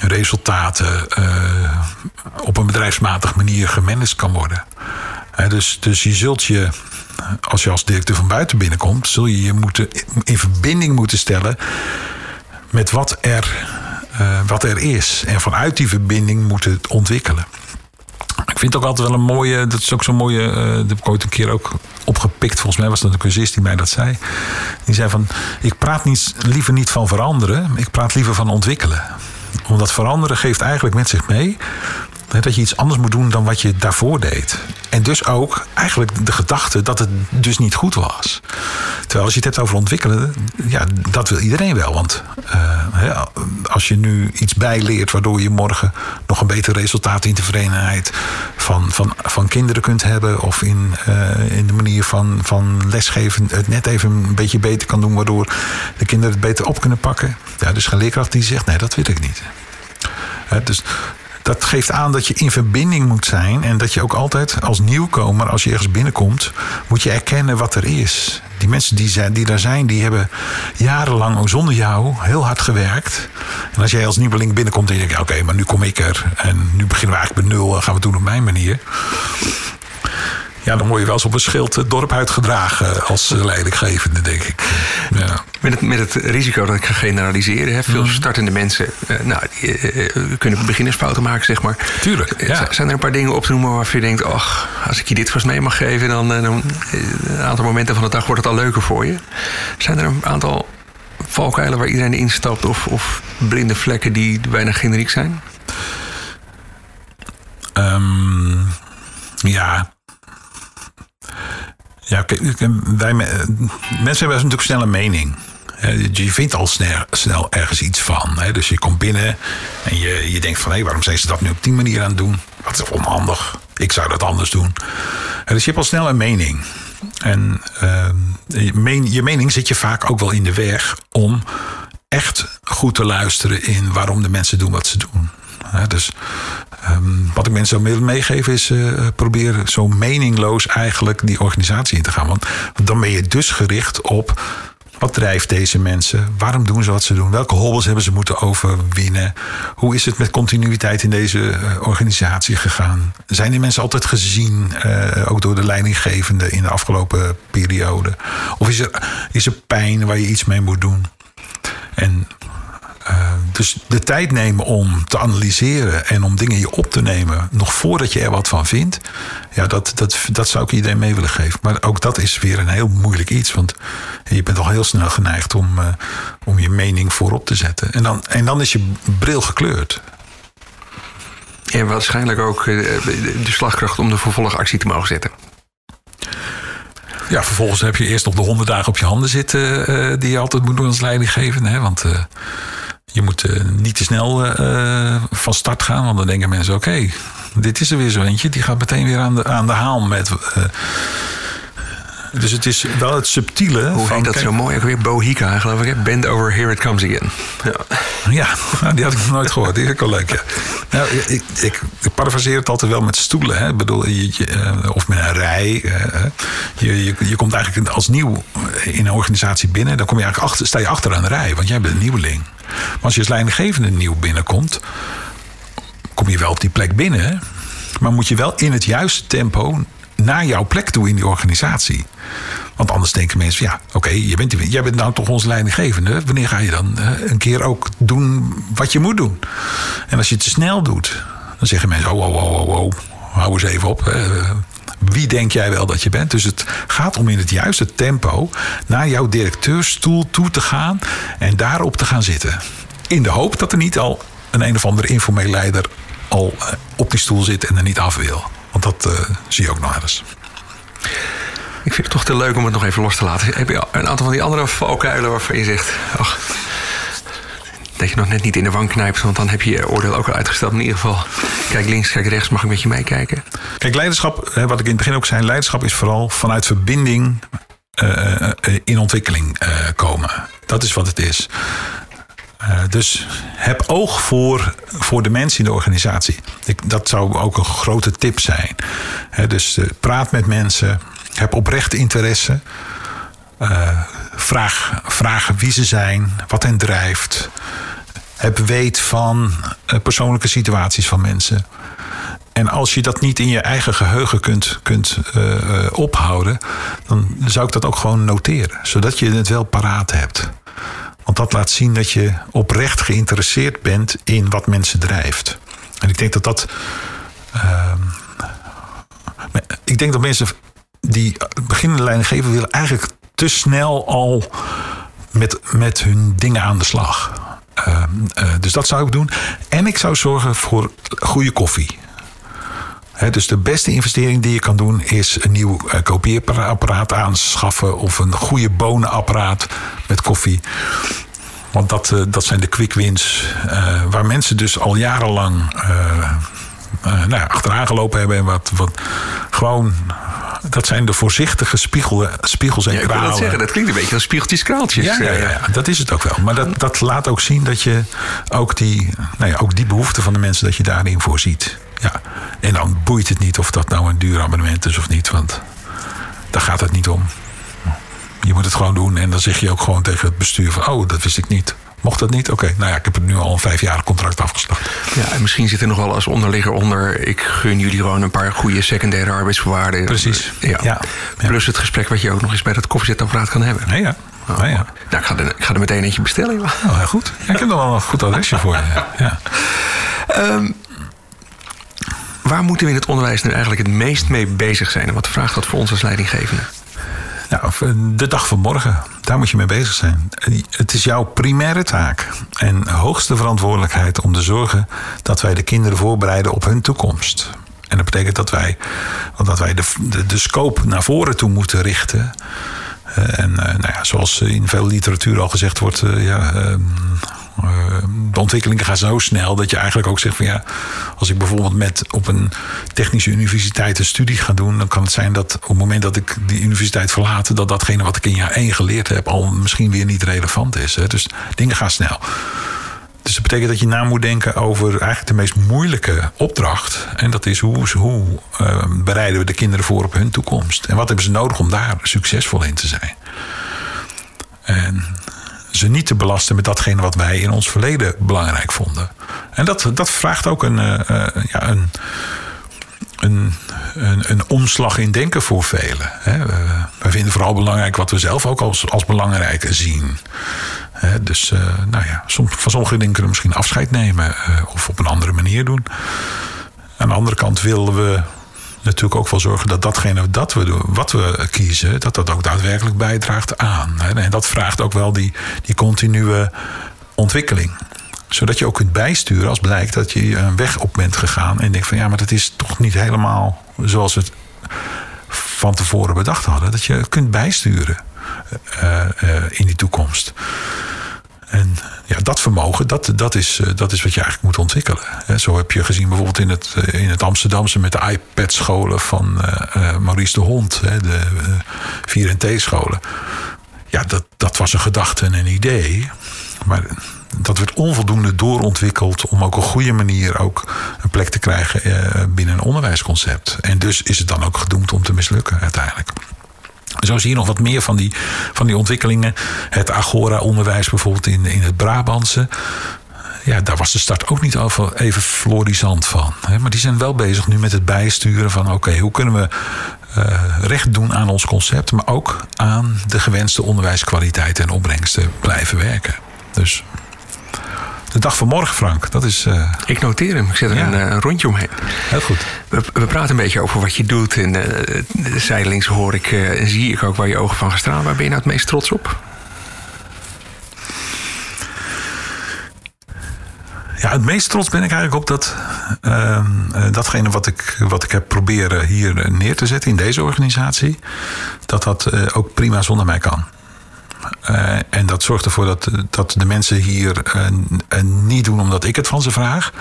resultaten op een bedrijfsmatige manier gemanaged kan worden. dus, dus je zult je als je als directeur van buiten binnenkomt, zul je je moeten, in verbinding moeten stellen met wat er, uh, wat er is. En vanuit die verbinding moeten ontwikkelen. Ik vind het ook altijd wel een mooie. Dat is ook zo'n mooie. Uh, dat heb ik ooit een keer ook opgepikt. Volgens mij was dat een cursist die mij dat zei. Die zei van: Ik praat niet, liever niet van veranderen. Ik praat liever van ontwikkelen. Omdat veranderen geeft eigenlijk met zich mee dat je iets anders moet doen dan wat je daarvoor deed. En dus ook eigenlijk de gedachte dat het dus niet goed was. Terwijl als je het hebt over ontwikkelen, ja, dat wil iedereen wel. Want uh, als je nu iets bijleert waardoor je morgen nog een beter resultaat in tevredenheid van, van, van kinderen kunt hebben. Of in, uh, in de manier van, van lesgeven het net even een beetje beter kan doen, waardoor de kinderen het beter op kunnen pakken. Ja, dus geen leerkracht die zegt: nee, dat wil ik niet. dus dat geeft aan dat je in verbinding moet zijn. En dat je ook altijd als nieuwkomer, als je ergens binnenkomt, moet je erkennen wat er is. Die mensen die, zijn, die daar zijn, die hebben jarenlang zonder jou heel hard gewerkt. En als jij als nieuweling binnenkomt en je denkt, oké, maar nu kom ik er. En nu beginnen we eigenlijk bij nul, gaan we doen op mijn manier. Ja, dan word je wel eens op een schild het dorp uitgedragen als leidinggevende, denk ik. Ja. Met, het, met het risico dat ik ga generaliseren. Hè. Veel mhm. startende mensen uh, nou, uh, kunnen beginnersfouten maken, zeg maar. Tuurlijk. Ja. Zijn er een paar dingen op te noemen waarvan je denkt... ach, als ik je dit vast mee mag geven... dan, dan een aantal momenten van de dag wordt het al leuker voor je. Zijn er een aantal valkuilen waar iedereen instapt... of, of blinde vlekken die bijna generiek zijn? Um, ja, ja, wij, mensen hebben natuurlijk snel een mening. Je vindt al snel, ergens iets van. Dus je komt binnen en je, je denkt van... hé, waarom zijn ze dat nu op die manier aan het doen? Wat is onhandig. Ik zou dat anders doen. Dus je hebt al snel een mening. En uh, je mening zit je vaak ook wel in de weg... om echt goed te luisteren in waarom de mensen doen wat ze doen. Dus um, wat ik mensen zou meegeven is: uh, probeer zo meningloos eigenlijk die organisatie in te gaan. Want, dan ben je dus gericht op. Wat drijft deze mensen? Waarom doen ze wat ze doen? Welke hobbels hebben ze moeten overwinnen? Hoe is het met continuïteit in deze uh, organisatie gegaan? Zijn die mensen altijd gezien, ook door de leidinggevende in de afgelopen periode? Of is er, is er pijn waar je iets mee moet doen? En uh, dus de tijd nemen om te analyseren en om dingen je op te nemen, nog voordat je er wat van vindt, ja, dat, dat, dat zou ik iedereen mee willen geven. Maar ook dat is weer een heel moeilijk iets, want je bent al heel snel geneigd om, uh, om je mening voorop te zetten. En dan, en dan is je bril gekleurd. En waarschijnlijk ook uh, de slagkracht om de vervolgactie te mogen zetten. Ja, vervolgens heb je eerst nog de honderd dagen op je handen zitten, die je altijd moet doen als leidinggevende. Hè? Want je moet uh, niet te snel uh, van start gaan, want dan denken mensen: oké, dit is er weer zo eentje. Die gaat meteen weer aan de, aan de haal met. Uh, dus het is wel het subtiele. Hoe heet dat zo mooi? Ook weer Bohica, geloof ik. Bend over, here it comes again. Ja, ja <laughs> nou, die had ik nog nooit gehoord. Die is ook wel leuk, ja. Nou, ik, ik, ik parafraseer het altijd wel met stoelen. Hè. Ik bedoel, je, of met een rij. Je, je, je, komt eigenlijk als nieuw in een organisatie binnen. Dan kom je eigenlijk achter, sta je achter aan de rij. Want jij bent een nieuweling. Maar als je als leidinggevende nieuw binnenkomt, kom je wel op die plek binnen. Maar moet je wel in het juiste tempo naar jouw plek toe in die organisatie. Want anders denken mensen, ja, oké, okay, bent, jij bent nou toch onze leidinggevende. Wanneer ga je dan een keer ook doen wat je moet doen? En als je het te snel doet, dan zeggen mensen, oh, oh, oh, oh, oh hou eens even op. Wie denk jij wel dat je bent? Dus het gaat om in het juiste tempo naar jouw directeurstoel toe te gaan en daarop te gaan zitten. In de hoop dat er niet al een een of andere informeel leider al eh, op die stoel zit en er niet af wil. Want dat uh, zie je ook nog eens. Ik vind het toch te leuk om het nog even los te laten. Heb je een aantal van die andere valkuilen waarvan je zegt... Ach, dat je nog net niet in de wang knijpt. Want dan heb je je oordeel ook al uitgesteld. In ieder geval, kijk links, kijk rechts. Mag ik met je meekijken? Kijk, leiderschap, wat ik in het begin ook zei. Leiderschap is vooral vanuit verbinding uh, in ontwikkeling uh, komen. Dat is wat het is. Dus heb oog voor, voor de mensen in de organisatie. Dat zou ook een grote tip zijn. Dus praat met mensen. Heb oprechte interesse. Uh, vraag, vraag wie ze zijn, wat hen drijft heb weet van uh, persoonlijke situaties van mensen. En als je dat niet in je eigen geheugen kunt, kunt uh, ophouden, dan zou ik dat ook gewoon noteren, zodat je het wel paraat hebt. Want dat laat zien dat je oprecht geïnteresseerd bent in wat mensen drijft. En ik denk dat dat uh, ik denk dat mensen die beginnende leidinggever willen eigenlijk te snel al met, met hun dingen aan de slag. Uh, uh, dus dat zou ik doen. En ik zou zorgen voor goede koffie. Dus de beste investering die je kan doen is een nieuw uh, kopieerapparaat aanschaffen of een goede bonenapparaat met koffie. Want dat, uh, dat zijn de quick wins waar mensen dus al jarenlang nou ja, achteraan gelopen hebben en wat, wat gewoon dat zijn de voorzichtige spiegel, spiegels en ja, kralen. dat zeggen, dat klinkt een beetje als spiegeltjes, kraaltjes. Ja, ja, ja, ja, dat is het ook wel. Maar dat, dat laat ook zien dat je ook die, nou ja, ook die behoeften van de mensen, dat je daarin voorziet. Ja. En dan boeit het niet of dat nou een duur abonnement is of niet, want daar gaat het niet om. Je moet het gewoon doen en dan zeg je ook gewoon tegen het bestuur van, oh, dat wist ik niet. Mocht dat niet? Oké, okay. nou ja, ik heb er nu al een vijfjarig contract afgesloten. Ja, en misschien zit er nog wel als onderligger onder... ik gun jullie gewoon een paar goede secundaire arbeidsvoorwaarden. Precies. Ja. ja. Plus het gesprek wat je ook nog eens bij dat koffiezetapparaat kan hebben. Ja, ja. Oh, ja, ja. Nou, ik, ga er, ik ga er meteen eentje bestellen. Oh, heel goed. Ja, ik heb nog wel een goed adresje voor je. Ja. Um, waar moeten we in het onderwijs nu eigenlijk het meest mee bezig zijn? En wat vraagt dat voor ons als leidinggevende? Nou, de dag van morgen, daar moet je mee bezig zijn. Het is jouw primaire taak en hoogste verantwoordelijkheid om te zorgen dat wij de kinderen voorbereiden op hun toekomst. En dat betekent dat wij, dat wij de, de, de scope naar voren toe moeten richten. En nou ja, zoals in veel literatuur al gezegd wordt, ja, de ontwikkelingen gaan zo snel dat je eigenlijk ook zegt van ja, als ik bijvoorbeeld met op een technische universiteit een studie ga doen, dan kan het zijn dat op het moment dat ik die universiteit verlaat, dat datgene wat ik in jaar 1 geleerd heb al misschien weer niet relevant is. Dus dingen gaan snel. Dus dat betekent dat je na moet denken over eigenlijk de meest moeilijke opdracht. En dat is hoe, hoe uh, bereiden we de kinderen voor op hun toekomst? En wat hebben ze nodig om daar succesvol in te zijn? En ze niet te belasten met datgene wat wij in ons verleden belangrijk vonden. En dat, dat vraagt ook een, uh, ja, een, een, een, omslag in denken voor velen. Hè. wij vinden vooral belangrijk wat we zelf ook als, als belangrijk zien. Hè, dus nou ja, van sommige dingen kunnen we misschien afscheid nemen of op een andere manier doen. Aan de andere kant willen we natuurlijk ook wel zorgen dat datgene dat we doen, wat we kiezen, dat dat ook daadwerkelijk bijdraagt aan. En dat vraagt ook wel die, die continue ontwikkeling. Zodat je ook kunt bijsturen als blijkt dat je een weg op bent gegaan en denkt van ja, maar dat is toch niet helemaal zoals we het van tevoren bedacht hadden. Dat je kunt bijsturen uh, uh, in die toekomst. En ja, dat vermogen, dat, dat, is, dat is wat je eigenlijk moet ontwikkelen. Zo heb je gezien bijvoorbeeld in het, in het Amsterdamse met de iPad-scholen van uh, Maurice de Hond, de uh, 4T-scholen. Ja, dat, dat was een gedachte en een idee. Maar dat werd onvoldoende doorontwikkeld om ook op een goede manier ook een plek te krijgen binnen een onderwijsconcept. En dus is het dan ook gedoemd om te mislukken uiteindelijk. Zo zie je nog wat meer van die, van die ontwikkelingen. Het Agora-onderwijs bijvoorbeeld in, in het Brabantse. Ja, daar was de start ook niet even florisant van. Maar die zijn wel bezig nu met het bijsturen van... oké, hoe kunnen we uh, recht doen aan ons concept... maar ook aan de gewenste onderwijskwaliteit en opbrengsten blijven werken. Dus de dag van morgen, Frank. Dat is, uh... Ik noteer hem. Ik zet er ja. een, een, rondje omheen. Heel goed. We, we, praten een beetje over wat je doet. En uh, zijdelings hoor ik en uh, zie ik ook waar je ogen van gestraald. Waar ben je nou het meest trots op? Ja, het meest trots ben ik eigenlijk op dat, uh, datgene wat ik, wat ik heb proberen hier neer te zetten in deze organisatie, dat dat ook prima zonder mij kan. Uh, en dat zorgt ervoor dat, dat de mensen hier uh, niet doen omdat ik het van ze vraag.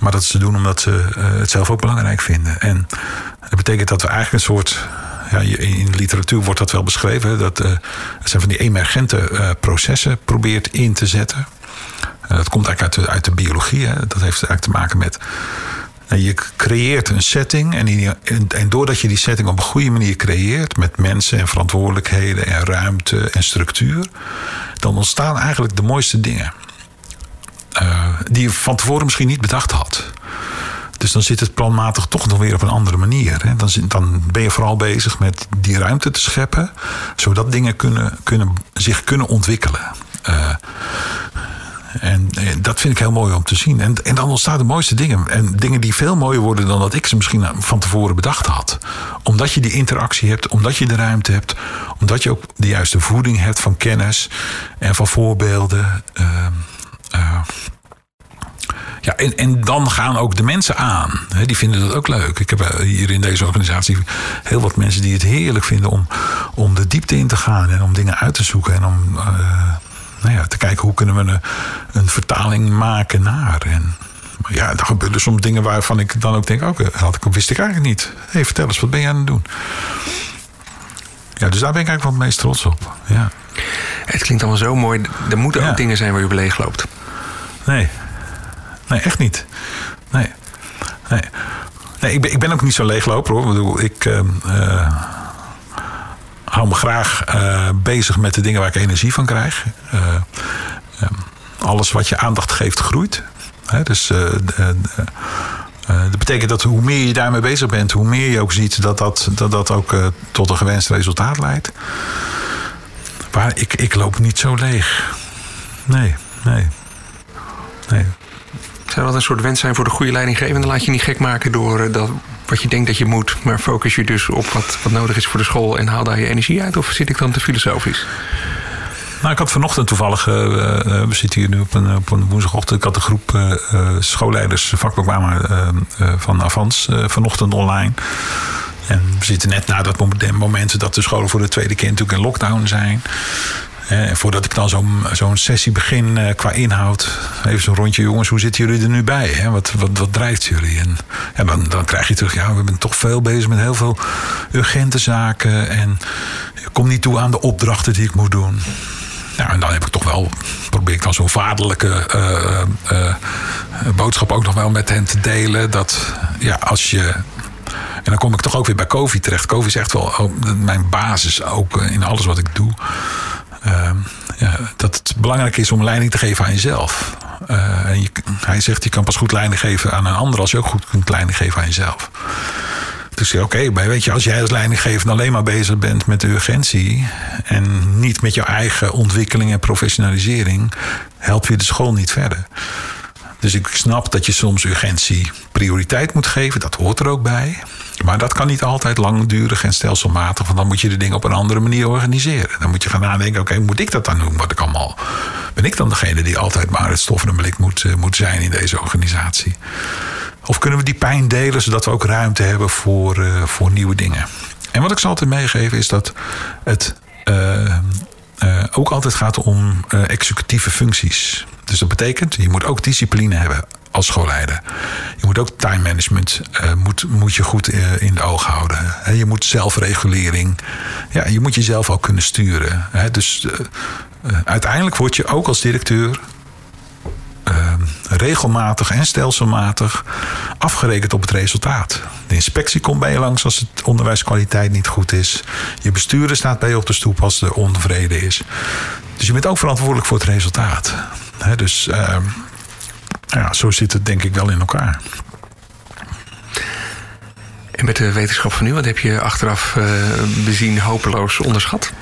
Maar dat ze doen omdat ze uh, het zelf ook belangrijk vinden. En dat betekent dat we eigenlijk een soort. Ja, in de literatuur wordt dat wel beschreven. Dat het zijn van die emergente processen probeert in te zetten. dat komt eigenlijk uit de, uit de biologie. Hè. Dat heeft eigenlijk te maken met je creëert een setting en, en, doordat je die setting op een goede manier creëert, met mensen en verantwoordelijkheden en ruimte en structuur, dan ontstaan eigenlijk de mooiste dingen. Uh, die je van tevoren misschien niet bedacht had. Dus dan zit het planmatig toch nog weer op een andere manier. Hè? Dan, dan ben je vooral bezig met die ruimte te scheppen, zodat dingen kunnen, kunnen, zich kunnen ontwikkelen. Uh, En, en, dat vind ik heel mooi om te zien. En, en dan ontstaan de mooiste dingen. En dingen die veel mooier worden dan dat ik ze misschien van tevoren bedacht had. Omdat je die interactie hebt, omdat je de ruimte hebt, omdat je ook de juiste voeding hebt van kennis en van voorbeelden. Uh, uh, ja, en, en dan gaan ook de mensen aan. die vinden dat ook leuk. Ik heb eh, hier in deze organisatie heel wat mensen die het heerlijk vinden om, om de diepte in te gaan en om dingen uit te zoeken en om nou ja, te kijken hoe kunnen we een, een vertaling maken naar. En ja, er gebeuren soms dingen waarvan ik dan ook denk: oké, oh, had ik, wist ik eigenlijk niet. Hé, hey, vertel eens, wat ben je aan het doen? Ja, dus daar ben ik eigenlijk wel het meest trots op. Ja. Het klinkt allemaal zo mooi. Er moeten ook dingen zijn waar je op leeg loopt. Nee, Nee, echt niet. Nee. Nee. nee ik, ben, ik ben ook niet zo'n leegloper hoor. Ik bedoel, ik uh, hou me graag uh, bezig met de dingen waar ik energie van krijg. Uh, alles wat je aandacht geeft, groeit. Dus dat betekent dat hoe meer je daarmee bezig bent, hoe meer je ook ziet dat dat, dat, dat ook tot een gewenst resultaat leidt. Maar ik, ik loop niet zo leeg. Nee, nee. Nee. Zou dat een soort wens zijn voor de goede leidinggevende? Laat je niet gek maken door dat, wat je denkt dat je moet. Maar focus je dus op wat, wat nodig is voor de school en haal daar je energie uit? Of zit ik dan te filosofisch? Nou, ik had vanochtend toevallig, uh, we zitten hier nu op een, op een woensdagochtend. Ik had een groep uh, schoolleiders, vakbekwamen van Avans vanochtend online. En we zitten net na dat moment dat de scholen voor de tweede keer natuurlijk in lockdown zijn. En voordat ik dan zo'n sessie begin uh, qua inhoud, even zo'n rondje, jongens, hoe zitten jullie er nu bij? Hè? Wat, wat, wat drijft jullie? En ja, dan, dan krijg je terug, ja, we zijn toch veel bezig met heel veel urgente zaken. En ik kom niet toe aan de opdrachten die ik moet doen. Ja, en dan heb ik toch wel, probeer ik dan zo'n vaderlijke uh, uh, boodschap ook nog wel met hen te delen. Dat ja, als je en dan kom ik toch ook weer bij Kofi terecht. Kofi is echt wel oh, mijn basis ook in alles wat ik doe. Ja, dat het belangrijk is om leiding te geven aan jezelf. Je, hij zegt, je kan pas goed leiding geven aan een ander als je ook goed kunt leiding geven aan jezelf. Dus oké, okay, weet je, als jij als leidinggevende alleen maar bezig bent met de urgentie en niet met jouw eigen ontwikkeling en professionalisering, help je de school niet verder. Dus ik snap dat je soms urgentie prioriteit moet geven, dat hoort er ook bij. Maar dat kan niet altijd langdurig en stelselmatig, want dan moet je de dingen op een andere manier organiseren. Dan moet je gaan nadenken: oké, moet ik dat dan doen? Wat ik allemaal. Ben ik dan degene die altijd maar het stof en blik moet, uh, moet zijn in deze organisatie? Of kunnen we die pijn delen zodat we ook ruimte hebben voor, uh, voor nieuwe dingen? En wat ik zal altijd meegeven is dat het uh, ook altijd gaat om executieve functies. Dus dat betekent, je moet ook discipline hebben als schoolleider. Je moet ook time management uh, moet, moet je goed uh, in de oog houden. Je moet zelfregulering. Ja, je moet jezelf ook kunnen sturen. Dus uh, uiteindelijk word je ook als directeur ehm, regelmatig en stelselmatig afgerekend op het resultaat. De inspectie komt bij je langs als het onderwijskwaliteit niet goed is. Je bestuurder staat bij je op de stoep als er onvrede is. Dus je bent ook verantwoordelijk voor het resultaat. Dus ehm, ja, zo zit het denk ik wel in elkaar. En met de wetenschap van nu, wat heb je achteraf uh, bezien hopeloos onderschat?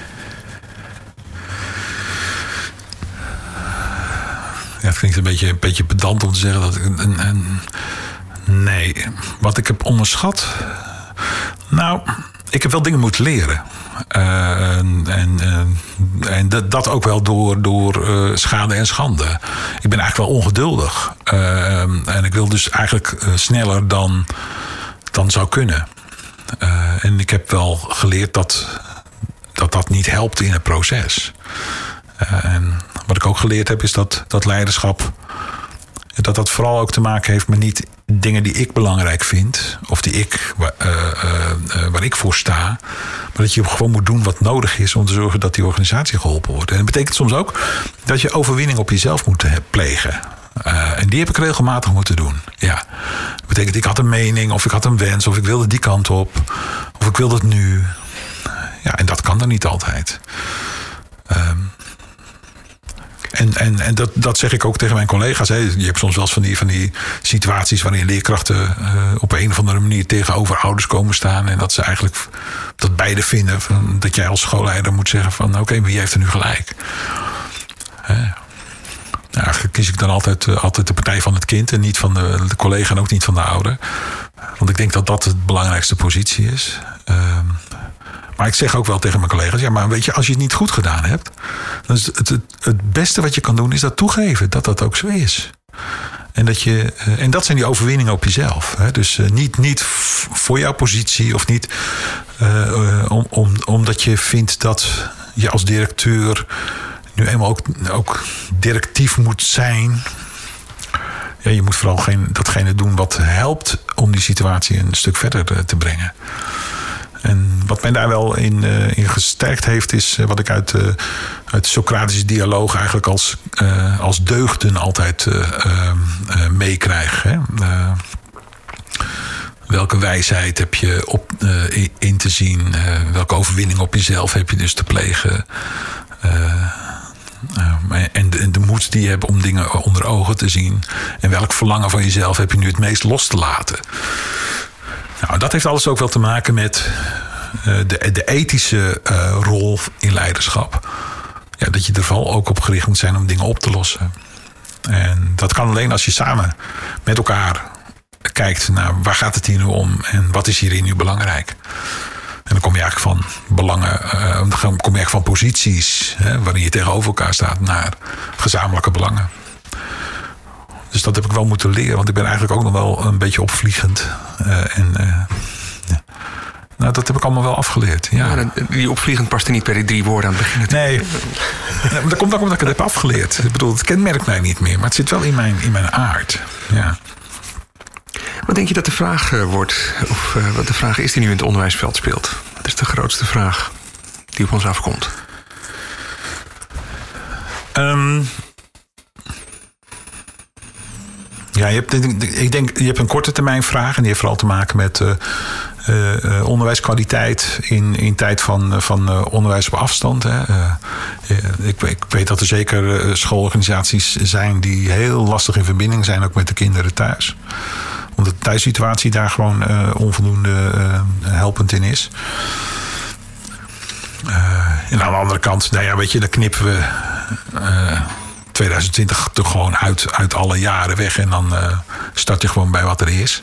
Ja, het klinkt een beetje, een beetje pedant om te zeggen dat ik. Een, een, nee, wat ik heb onderschat. Nou, ik heb wel dingen moeten leren. Uh, en uh, en dat, dat ook wel door, door uh, schade en schande. Ik ben eigenlijk wel ongeduldig. en ik wil dus eigenlijk sneller dan, dan zou kunnen. en ik heb wel geleerd dat, dat dat niet helpt in het proces. en wat ik ook geleerd heb is dat, dat leiderschap dat dat vooral ook te maken heeft met niet dingen die ik belangrijk vind, of die ik, uh, uh, waar ik voor sta, maar dat je gewoon moet doen wat nodig is om te zorgen dat die organisatie geholpen wordt. En dat betekent soms ook dat je overwinning op jezelf moet plegen. en die heb ik regelmatig moeten doen. Ja. Dat betekent, ik had een mening, of ik had een wens, of ik wilde die kant op, of ik wilde het nu. Ja, en dat kan dan niet altijd. Um, en, en, en dat, dat zeg ik ook tegen mijn collega's. Hè. Je hebt soms wel eens van die, van die situaties waarin leerkrachten uh, op een of andere manier tegenover ouders komen staan. En dat ze eigenlijk dat beide vinden. Van, dat jij als schoolleider moet zeggen van oké, okay, wie heeft er nu gelijk? Hè. Nou, eigenlijk kies ik dan altijd, eh, altijd de partij van het kind en niet van de, de, collega en ook niet van de ouder. Want ik denk dat dat de belangrijkste positie is. Ehm, maar ik zeg ook wel tegen mijn collega's: ja, maar weet je, als je het niet goed gedaan hebt, dan is het, het, beste wat je kan doen, is dat toegeven dat dat ook zo is. En dat, je, eh, en dat zijn die overwinningen op jezelf. Hè? Dus eh, niet, niet voor jouw positie of niet uh, om, om, omdat je vindt dat je als directeur nu eenmaal ook, ook directief moet zijn. Ja, je moet vooral geen, datgene doen wat helpt om die situatie een stuk verder te brengen. Wat mij daar wel in, uh, in gesterkt heeft, is wat ik uit, uh, uit Socratische dialoog eigenlijk als, als deugden altijd meekrijg. welke wijsheid heb je op, in te zien? welke overwinning op jezelf heb je dus te plegen? en, de, de moed die je hebt om dingen onder ogen te zien. En welk verlangen van jezelf heb je nu het meest los te laten? Nou, dat heeft alles ook wel te maken met de, de, ethische uh, rol in leiderschap. Ja, dat je er vooral ook op gericht moet zijn om dingen op te lossen. En dat kan alleen als je samen met elkaar kijkt naar waar gaat het hier nu om en wat is hierin nu belangrijk. En dan kom je eigenlijk van belangen, uh, dan kom je eigenlijk van posities hè, waarin je tegenover elkaar staat naar gezamenlijke belangen. Dus dat heb ik wel moeten leren, want ik ben eigenlijk ook nog wel een beetje opvliegend. En. Nou, dat heb ik allemaal wel afgeleerd. Ja. ja die opvliegend past er niet per die drie woorden aan het begin. Nee. nee maar dat komt ook omdat ik het heb afgeleerd. Ik bedoel, het kenmerkt mij niet meer, maar het zit wel in mijn, in mijn aard. Ja. Wat denk je dat de vraag wordt, of uh, wat de vraag is die nu in het onderwijsveld speelt? Wat is de grootste vraag die op ons afkomt? Um, ja, je hebt, ik denk, je hebt een korte termijn vraag en die heeft vooral te maken met uh, uh, onderwijskwaliteit in, in tijd van, van onderwijs op afstand. Hè. ik, ik, weet dat er zeker schoolorganisaties zijn die heel lastig in verbinding zijn, ook met de kinderen thuis. Omdat de thuissituatie daar gewoon onvoldoende helpend in is. en aan de andere kant, nou ja, weet je, dan knippen we 2020 toch gewoon uit, uit alle jaren weg. En dan start je gewoon bij wat er is.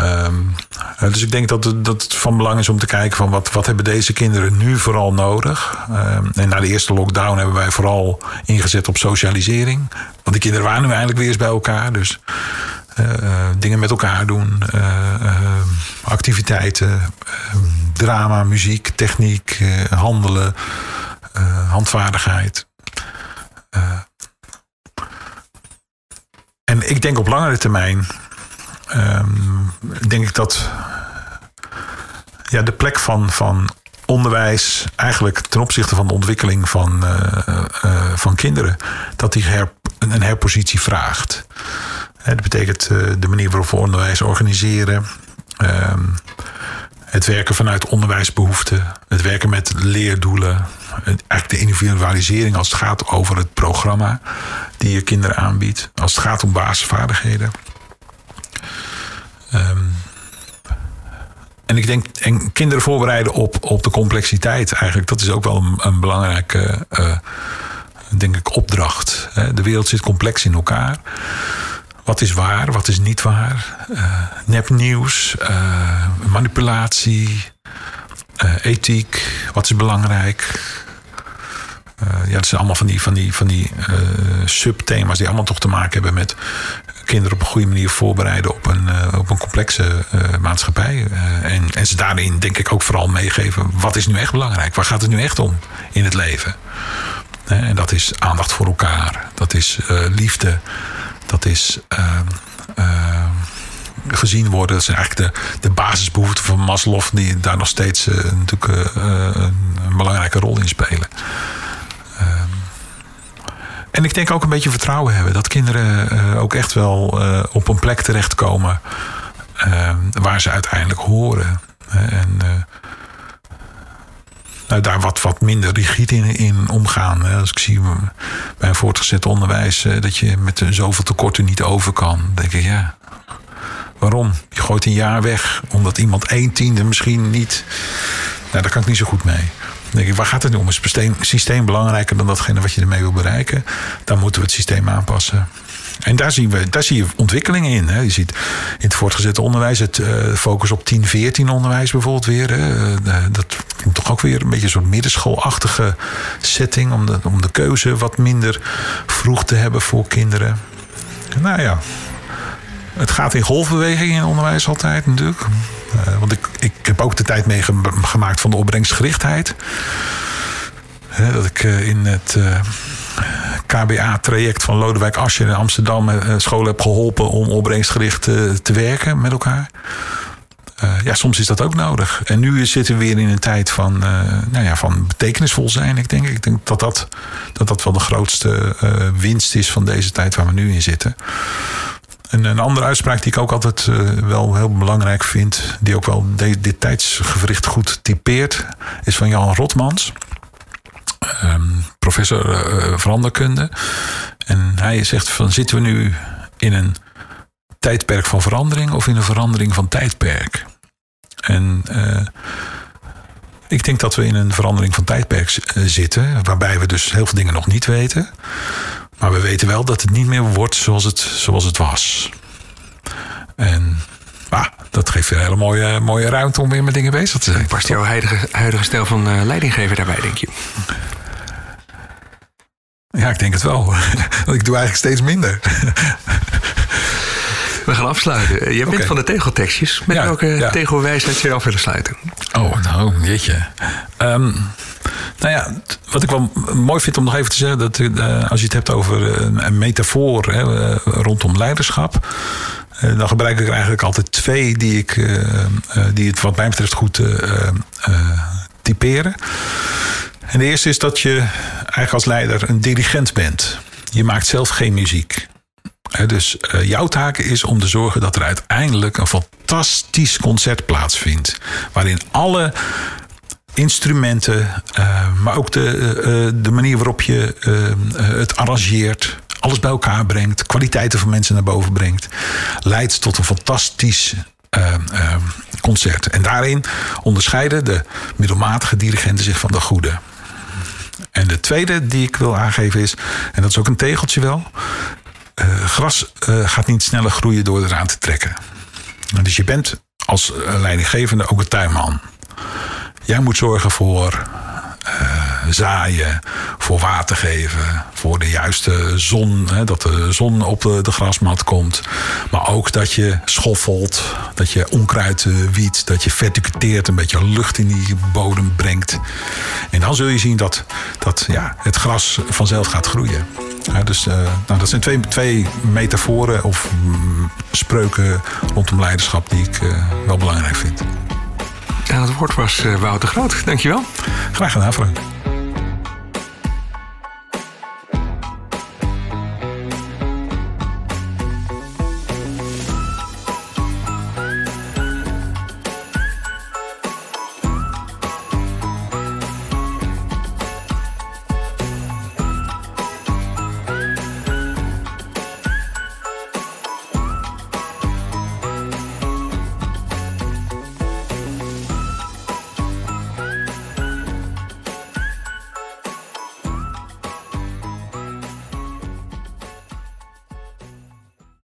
Um, dus ik denk dat het, dat het van belang is om te kijken van wat, wat hebben deze kinderen nu vooral nodig. Um, en na de eerste lockdown hebben wij vooral ingezet op socialisering. Want de kinderen waren nu eindelijk weer eens bij elkaar. Dus uh, dingen met elkaar doen, activiteiten, drama, muziek, techniek, handelen, handvaardigheid. En ik denk op langere termijn, um, denk ik dat ja, de plek van, van onderwijs eigenlijk ten opzichte van de ontwikkeling van, uh, uh, van kinderen, dat die her, een herpositie vraagt. dat betekent de manier waarop we onderwijs organiseren. Ehm, het werken vanuit onderwijsbehoeften, het werken met leerdoelen, eigenlijk de individualisering als het gaat over het programma die je kinderen aanbiedt, als het gaat om basisvaardigheden. Um, en ik denk, en kinderen voorbereiden op, op de complexiteit eigenlijk, dat is ook wel een, een belangrijke, uh, denk ik, opdracht. De wereld zit complex in elkaar. Wat is waar, wat is niet waar? Uh, nepnieuws, uh, manipulatie, ethiek, wat is belangrijk? ja, dat zijn allemaal van die, van die, van die subthema's die allemaal toch te maken hebben met kinderen op een goede manier voorbereiden op een, op een complexe maatschappij. en, en ze daarin denk ik ook vooral meegeven, wat is nu echt belangrijk? Waar gaat het nu echt om in het leven? en dat is aandacht voor elkaar, dat is liefde dat is uh, uh, gezien worden. Dat zijn eigenlijk de, de basisbehoeften van Maslow, die daar nog steeds natuurlijk een belangrijke rol in spelen. En ik denk ook een beetje vertrouwen hebben. Dat kinderen ook echt wel op een plek terechtkomen ehm, waar ze uiteindelijk horen. En nou, daar wat, wat minder rigide in, in omgaan. Als ik zie bij een voortgezet onderwijs eh, dat je met zoveel tekorten niet over kan, denk ik ja. Waarom? Je gooit een jaar weg omdat iemand één tiende misschien niet. Nou, daar kan ik niet zo goed mee. Denk ik, waar gaat het nu om? Is het systeem belangrijker dan datgene wat je ermee wil bereiken? Dan moeten we het systeem aanpassen. En daar, zien we, daar zie je ontwikkelingen in. Hè. Je ziet in het voortgezet onderwijs het uh, focus op 10-14 onderwijs bijvoorbeeld weer. Hè. Uh, dat toch ook weer een beetje zo'n middenschoolachtige setting. Om de, om de keuze wat minder vroeg te hebben voor kinderen. Nou ja, het gaat in golfbeweging in onderwijs altijd natuurlijk. Uh, want ik, ik heb ook de tijd meegemaakt van de opbrengstgerichtheid. dat ik in het KBA-traject van Lodewijk Asscher in Amsterdam scholen heb geholpen om opbrengstgericht te werken met elkaar. Ja, soms is dat ook nodig. En nu zitten we weer in een tijd van, nou ja, van betekenisvol zijn. Ik denk, ik denk dat, dat, dat dat wel de grootste winst is van deze tijd waar we nu in zitten. En een andere uitspraak die ik ook altijd wel heel belangrijk vind, die ook wel dit tijdsgevricht goed typeert, is van Jan Rotmans. Um, professor uh, veranderkunde. En hij zegt van zitten we nu in een tijdperk van verandering of in een verandering van tijdperk? En uh, ik denk dat we in een verandering van tijdperk zitten, waarbij we dus heel veel dingen nog niet weten. Maar we weten wel dat het niet meer wordt zoals het, zoals het was. En ah, dat geeft weer een hele mooie, mooie ruimte om weer met dingen bezig te zijn. Past jouw huidige, huidige stijl van uh, leidinggever daarbij, denk je? Ja, ik denk het wel. <laughs> Want ik doe eigenlijk steeds minder. <laughs> <laughs> We gaan afsluiten. Je bent okay. van de tegeltekstjes. Met ja, welke ja. tegelwijsheid zou je af willen sluiten? Oh, nou, jeetje. Um, nou ja, wat ik wel mooi vind om nog even te zeggen... dat uh, als je het hebt over uh, een metafoor hè, rondom leiderschap... dan gebruik ik er eigenlijk altijd twee die, ik, die het wat mij betreft goed typeren. En de eerste is dat je eigenlijk als leider een dirigent bent. Je maakt zelf geen muziek. Dus uh, jouw taak is om te zorgen dat er uiteindelijk een fantastisch concert plaatsvindt. Waarin alle instrumenten, uh, maar ook de, uh, de manier waarop je het arrangeert, alles bij elkaar brengt, kwaliteiten van mensen naar boven brengt, leidt tot een fantastisch concert. En daarin onderscheiden de middelmatige dirigenten zich van de goede. En de tweede die ik wil aangeven is, en dat is ook een tegeltje wel. Uh, gras uh, gaat niet sneller groeien door eraan te trekken. Dus je bent als leidinggevende ook een tuinman. Jij moet zorgen voor zaaien, voor water geven, voor de juiste zon, hè, dat de zon op de, grasmat komt. Maar ook dat je schoffelt, dat je onkruid wiet, dat je verticuteert, een beetje lucht in die bodem brengt. En dan zul je zien dat, dat ja, het gras vanzelf gaat groeien. Ja, dus uh, nou, dat zijn twee, twee metaforen of mm, spreuken rondom leiderschap die ik wel belangrijk vind. Aan het woord was uh, Wouter Groot. Dankjewel. Graag gedaan, Frank.